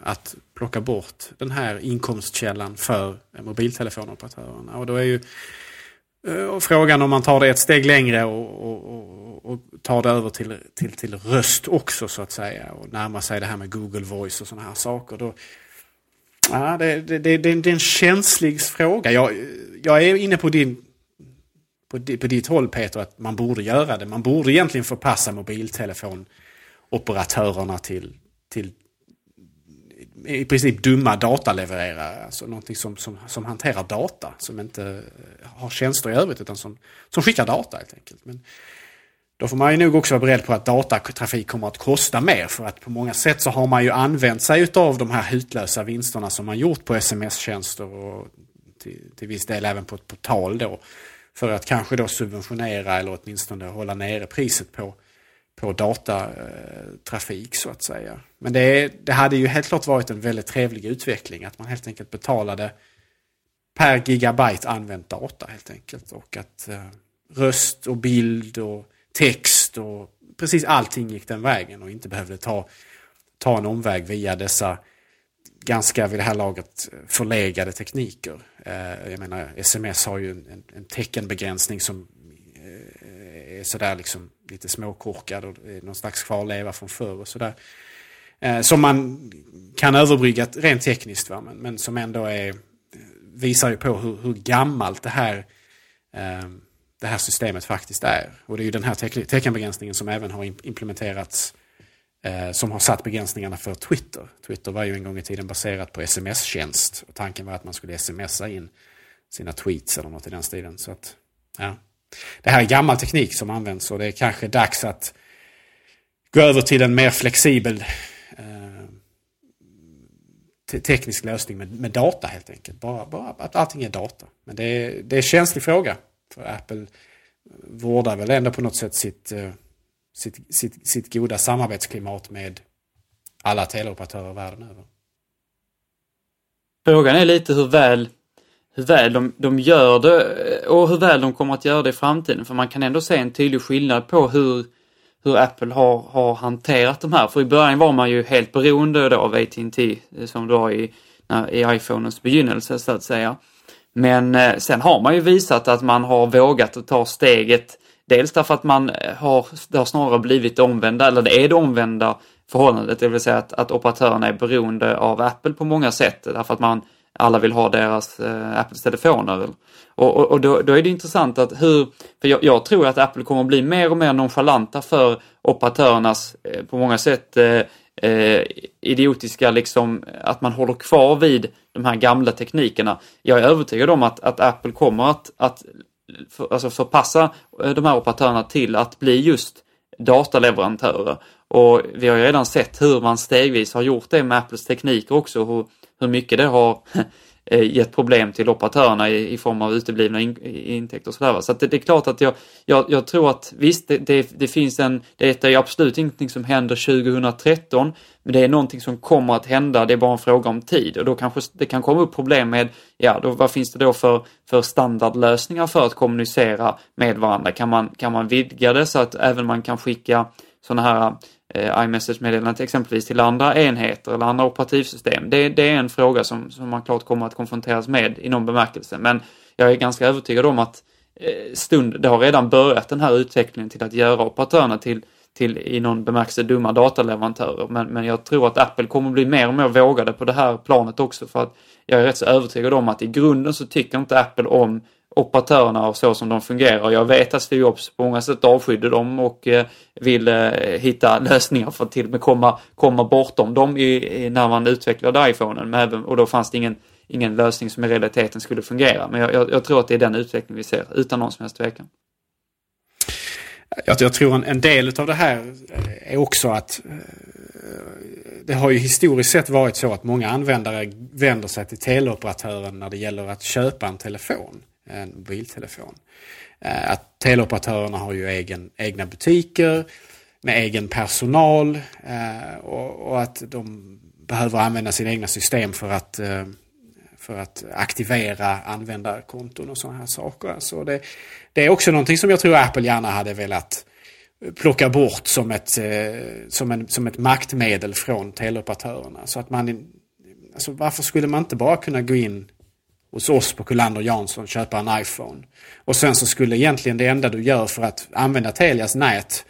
att plocka bort den här inkomstkällan för mobiltelefonoperatörerna. Och då är ju Eh, och frågan om man tar det ett steg längre och, och, och och tar det över till, till, till röst också så att säga. Och närmar sig det här med Google Voice och sådana här saker. Då, ja, det, det, det, det är en känslig fråga. Jag, jag är inne på din på, på ditt håll Peter att man borde göra det. Man borde egentligen förpassa mobiltelefonoperatörerna till, till i princip dumma datalevererare. Alltså någonting som, som, som hanterar data. Som inte eh, har tjänster i övrigt utan som, som skickar data helt enkelt. Men då får man ju nog också vara beredd på att datatrafik kommer att kosta mer. För att på många sätt så har man ju använt sig av de här hutlösa vinsterna som man gjort på sms-tjänster och till, till viss del även på ett portal då. För att kanske då subventionera eller åtminstone hålla nere priset på, på datatrafik så att säga. Men det, det hade ju helt klart varit en väldigt trevlig utveckling att man helt enkelt betalade per gigabyte använt data helt enkelt. Och att eh, röst och bild och text och precis allting gick den vägen och inte behövde ta, ta en omväg via dessa ganska vid det här laget förlegade tekniker. Eh, jag menar sms har ju en, en teckenbegränsning som är sådär liksom lite småkorkad och någon slags kvarleva från förr och sådär. Eh, som man kan överbrygga rent tekniskt va? Men, men som ändå är, eh, visar ju på hur, hur gammalt det här eh, det här systemet faktiskt är. Och det är ju den här teckenbegränsningen som även har implementerats eh, som har satt begränsningarna för Twitter. Twitter var ju en gång i tiden baserat på sms-tjänst. Och tanken var att man skulle smsa in sina tweets eller något i den stilen. Så att, ja. Det här är gammal teknik som används och det är kanske dags att gå över till en mer flexibel eh, teknisk lösning med, med, data helt enkelt. Bara, bara att allting är data. Men det är, det är en känslig fråga. För Apple vårdar väl ändå på något sätt sitt, eh, sitt, sitt, sitt goda samarbetsklimat med alla teleoperatörer världen över. Frågan är lite hur väl, hur väl de, de gör det eh, och hur väl de kommer att göra det i framtiden. För man kan ändå se en tydlig skillnad på hur, hur Apple har, har hanterat de här. För i början var man ju helt beroende då av AT&T eh, som då i, i iPhonens begynnelse så att säga. Men eh, sen har man ju visat att man har vågat att ta steget. Dels därför att man har, det har snarare blivit det omvända, eller det är det omvända förhållandet, det vill säga att, att operatörerna är beroende av Apple på många sätt, därför att man alla vill ha deras eh, Apples telefoner. Och, och, och då, då, är det intressant att hur, för jag, jag, tror att Apple kommer att bli mer och mer nonchalanta för operatörernas, eh, på många sätt, eh, eh, idiotiska liksom att man håller kvar vid de här gamla teknikerna. Jag är övertygad om att, att Apple kommer att, att för, alltså förpassa eh, de här operatörerna till att bli just dataleverantörer. Och vi har ju redan sett hur man stegvis har gjort det med Apples tekniker också, hur, hur mycket det har eh, gett problem till operatörerna i, i form av uteblivna in, intäkter och sådär. Så att det, det, är klart att jag, jag, jag tror att visst, det, det, det, finns en, det är absolut ingenting som händer 2013, men det är någonting som kommer att hända, det är bara en fråga om tid och då kanske det kan komma upp problem med, ja, då, vad finns det då för, för standardlösningar för att kommunicera med varandra? Kan man, kan man vidga det så att även man kan skicka sådana här eh, iMessage-meddelanden exempelvis till andra enheter eller andra operativsystem. Det, det, är en fråga som, som man klart kommer att konfronteras med i någon bemärkelse. Men jag är ganska övertygad om att eh, stund, det har redan börjat den här utvecklingen till att göra operatörerna till, till i någon bemärkelse dumma dataleverantörer. Men, men jag tror att Apple kommer bli mer och mer vågade på det här planet också för att jag är rätt så övertygad om att i grunden så tycker inte Apple om operatörerna och så som de fungerar. Jag vet att Steve Jobs på många sätt avskydde dem och eh, vill eh, hitta lösningar för att till och med komma, komma bortom dem i, i, när man utvecklade iPhonen. Men även, och då fanns det ingen, ingen lösning som i realiteten skulle fungera. Men jag, jag, jag tror att det är den utveckling vi ser, utan någon som helst tvekan. Jag, jag tror en, en del av det här eh, är också att det har ju historiskt sett varit så att många användare vänder sig till teleoperatören när det gäller att köpa en telefon en mobiltelefon. Eh, att teleoperatörerna har ju egen, egna butiker med egen personal eh, och, och, att de behöver använda sina egna system för att, eh, för att aktivera användarkonton och sådana här saker. Alltså det, det är också någonting som jag tror Apple gärna hade velat plocka bort som ett, som, en, som ett maktmedel från teleoperatörerna. Så att man, alltså varför skulle man inte bara kunna gå in hos oss på Kullander Jansson köpa en iPhone. Och sen så skulle egentligen det enda du gör för att använda Telias nät,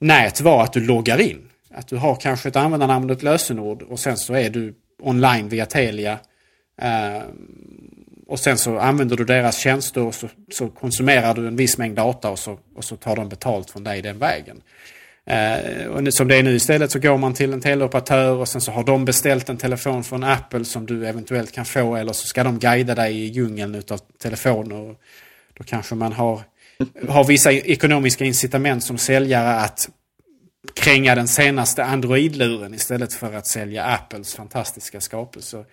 nät vara att du loggar in. Att du har kanske ett användarnamn och ett lösenord och sen så är du online via Telia. Eh, och sen så använder du deras tjänster och så, så, konsumerar du en viss mängd data och så, och så tar de betalt från dig den vägen. Eh, och som det är nu istället så går man till en teleoperatör och sen så har de beställt en telefon från Apple som du eventuellt kan få eller så ska de guida dig i djungeln utav telefoner. Då kanske man har, har vissa ekonomiska incitament som säljare att kränga den senaste Android-luren istället för att sälja Apples fantastiska skapelser. Um,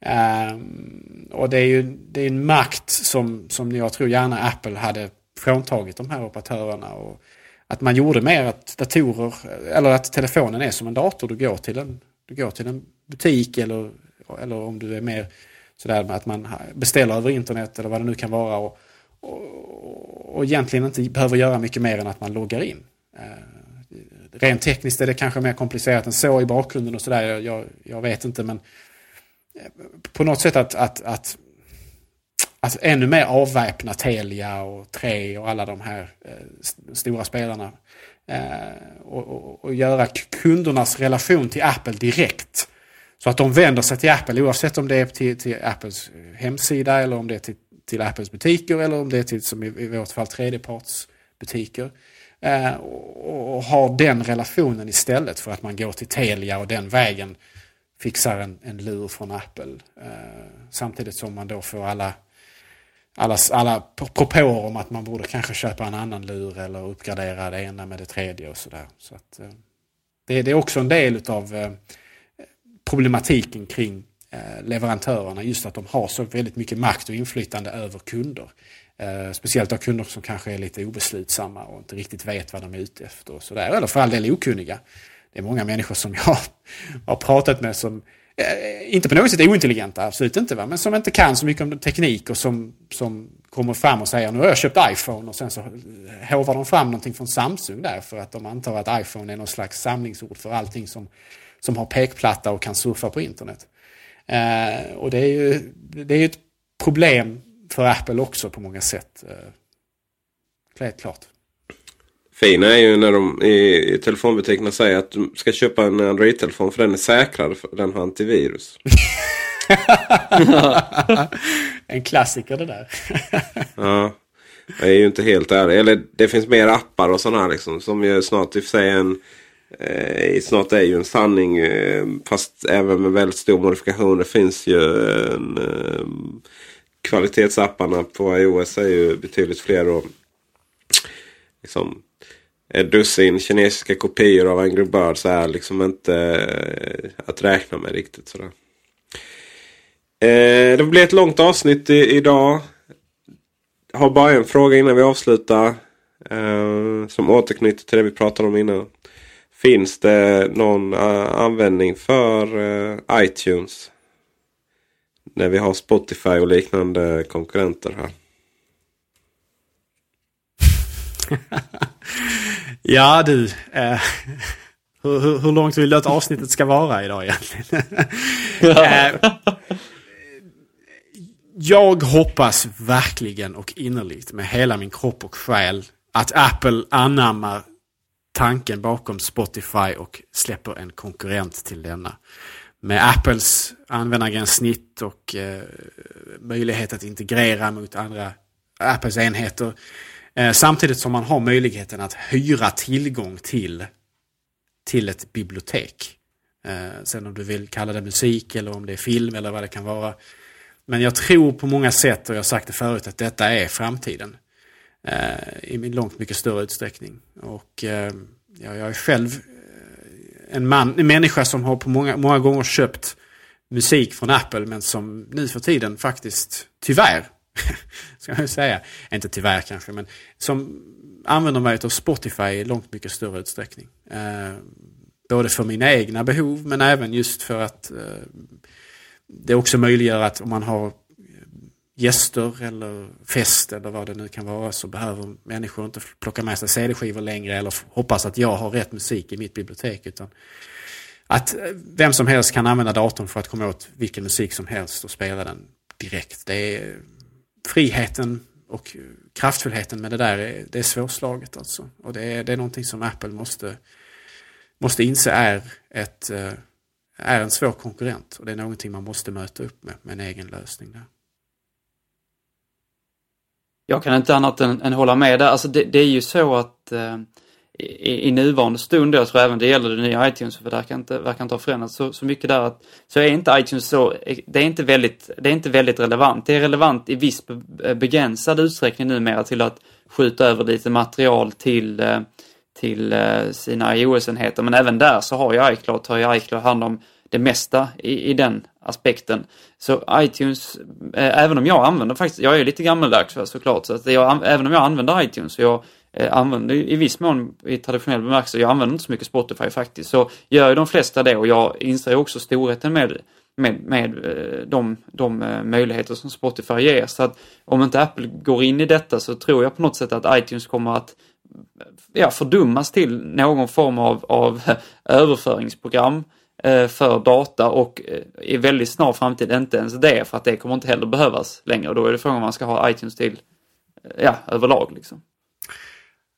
ehm, och det är ju det är en makt som, som jag tror gärna Apple hade fråntagit de här operatörerna. Och, att man gjorde mer att datorer, eller att telefonen är som en dator. Du går till en, du går till en butik eller, eller om du är mer sådär med att man beställer över internet eller vad det nu kan vara. Och, och, och egentligen inte behöver göra mycket mer än att man loggar in. Eh, rent tekniskt är det kanske mer komplicerat än så i bakgrunden och sådär. Jag, jag vet inte men eh, på något sätt att, att, att alltså ännu mer avväpna Telia och Tre och alla de här eh, stora spelarna. Eh, och, och, och, göra kundernas relation till Apple direkt. Så att de vänder sig till Apple oavsett om det är till, till Apples eh, hemsida eller om det är till, till Apples butiker eller om det är till, som i, i vårt fall, tredjepartsbutiker. Eh, och, och har den relationen istället för att man går till Telia och den vägen fixar en, en lur från Apple. Eh, samtidigt som man då får alla alla, alla propåer om att man borde kanske köpa en annan lur eller uppgradera det ena med det tredje och sådär. Så att, eh, det, det, är också en del av eh, problematiken kring eh, leverantörerna. Just att de har så väldigt mycket makt och inflytande över kunder. Eh, speciellt av kunder som kanske är lite obeslutsamma och inte riktigt vet vad de är ute efter. Och sådär. Eller för all del okunniga. Det är många människor som jag har pratat med som eh, Eh, inte på något sätt ointelligenta, absolut inte, va? men som inte kan så mycket om teknik och som, som kommer fram och säger nu har jag köpt iPhone och sen så eh, hovar de fram någonting från Samsung där för att de antar att iPhone är någon slags samlingsord för allting som, som har pekplatta och kan surfa på internet. Eh, och det är ju det är ett problem för Apple också på många sätt. Eh, klart fina är ju när de i, i telefonbutikerna säger att du ska köpa en Android-telefon för den är säkrare för den har antivirus. en klassiker det där. ja. Jag är ju inte helt ärlig. Eller det finns mer appar och sådana här liksom. Som ju snart i och för sig en... Eh, snart är ju en sanning. Eh, fast även med väldigt stor modifikation. Det finns ju en... Eh, kvalitetsapparna på iOS är ju betydligt fler. Och, liksom, ett dussin kinesiska kopior av Angry Birds är liksom inte eh, att räkna med riktigt. Sådär. Eh, det blir ett långt avsnitt idag. Jag har bara en fråga innan vi avslutar. Eh, som återknyter till det vi pratade om innan. Finns det någon användning för iTunes? När vi har Spotify och liknande konkurrenter här. ja du. Eh, hur, hur, hur, långt vill du att avsnittet ska vara idag egentligen? eh, jag hoppas verkligen och innerligt med hela min kropp och själ att Apple anammar tanken bakom Spotify och släpper en konkurrent till denna. Med Apples användargränssnitt och eh, möjlighet att integrera mot andra Apples enheter. Eh, samtidigt som man har möjligheten att hyra tillgång till, till ett bibliotek. Eh, sen om du vill kalla det musik eller om det är film eller vad det kan vara. Men jag tror på många sätt, och jag har sagt det förut, att detta är framtiden. Eh, I långt mycket större utsträckning. Och eh, jag är själv eh, en, man, en människa som har på många, många gånger köpt musik från Apple men som nu för tiden faktiskt, tyvärr, ska jag säga, inte tyvärr kanske, men som använder mig av Spotify i långt mycket större utsträckning. Eh, både för mina egna behov men även just för att eh, det också möjliggör att om man har eh, gäster eller fest eller vad det nu kan vara så behöver människor inte plocka med sig CD-skivor längre eller hoppas att jag har rätt musik i mitt bibliotek. utan Att eh, vem som helst kan använda datorn för att komma åt vilken musik som helst och spela den direkt. Det är friheten och kraftfullheten med det där är, det är svårslaget alltså. Och det är, det är någonting som Apple måste, måste inse är, ett, eh, är en svår konkurrent. Och det är någonting man måste möta upp med, med en egen lösning där. Jag kan inte annat än, än hålla med där. Alltså det, det är ju så att eh, i, i nuvarande stund, jag tror även det gäller det nya iTunes, för det verkar inte, verkar inte ha förändrats så, så mycket där, att, så är inte iTunes så, det är inte, väldigt, det är inte väldigt relevant. Det är relevant i viss begränsad utsträckning numera till att skjuta över lite material till, eh, till eh, sina iOS-enheter, men även där så har ju iCloud, tar ju iCloud hand om det mesta i, i den aspekten. Så iTunes, eh, även om jag använder faktiskt, jag är lite gammaldags såklart, så att jag, även om jag använder iTunes, så jag eh, använder i viss mån i traditionell bemärkelse, jag använder inte så mycket Spotify faktiskt, så gör ju de flesta det och jag inser också storheten med med, med eh, de, de eh, möjligheter som Spotify ger. Så att om inte Apple går in i detta så tror jag på något sätt att iTunes kommer att eh, ja, fördummas till någon form av, av överföringsprogram för data och i väldigt snar framtid inte ens det för att det kommer inte heller behövas längre. Och då är det frågan om man ska ha iTunes till, ja, överlag liksom.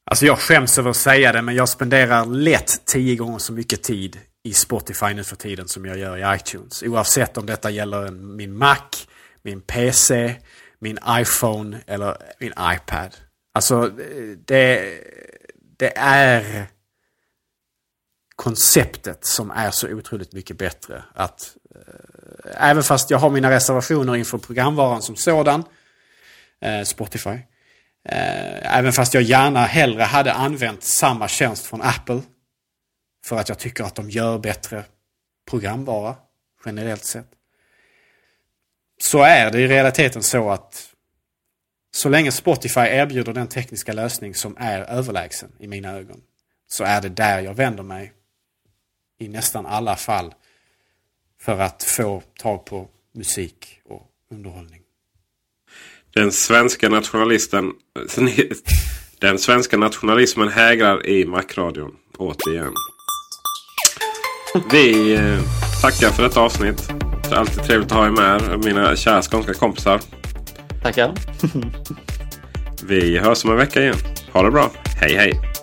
Alltså jag skäms över att säga det men jag spenderar lätt tio gånger så mycket tid i Spotify nu för tiden som jag gör i iTunes. Oavsett om detta gäller min Mac, min PC, min iPhone eller min iPad. Alltså det, det är konceptet som är så otroligt mycket bättre. Att, eh, även fast jag har mina reservationer inför programvaran som sådan, eh, Spotify, eh, även fast jag gärna hellre hade använt samma tjänst från Apple, för att jag tycker att de gör bättre programvara generellt sett. Så är det i realiteten så att så länge Spotify erbjuder den tekniska lösning som är överlägsen i mina ögon så är det där jag vänder mig i nästan alla fall för att få tag på musik och underhållning. Den svenska nationalisten Den svenska nationalismen hägrar i Macradion återigen. Vi eh, tackar för detta avsnitt. Det är alltid trevligt att ha er med, mina kära skånska kompisar. Tackar. Vi hörs om en vecka igen. Ha det bra. Hej hej!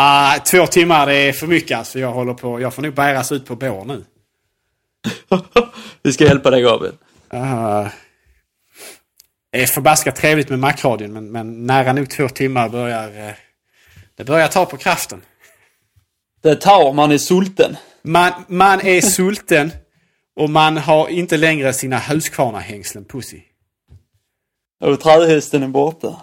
Ah, två timmar det är för mycket alltså. Jag, håller på, jag får nog bäras ut på bår nu. Vi ska hjälpa dig Gabriel. Uh, det är förbaskat trevligt med Macradion men, men nära nog två timmar börjar... Uh, det börjar ta på kraften. Det tar man är sulten. Man, man är sulten och man har inte längre sina Husqvarna-hängslen på sig. Och trähästen är borta.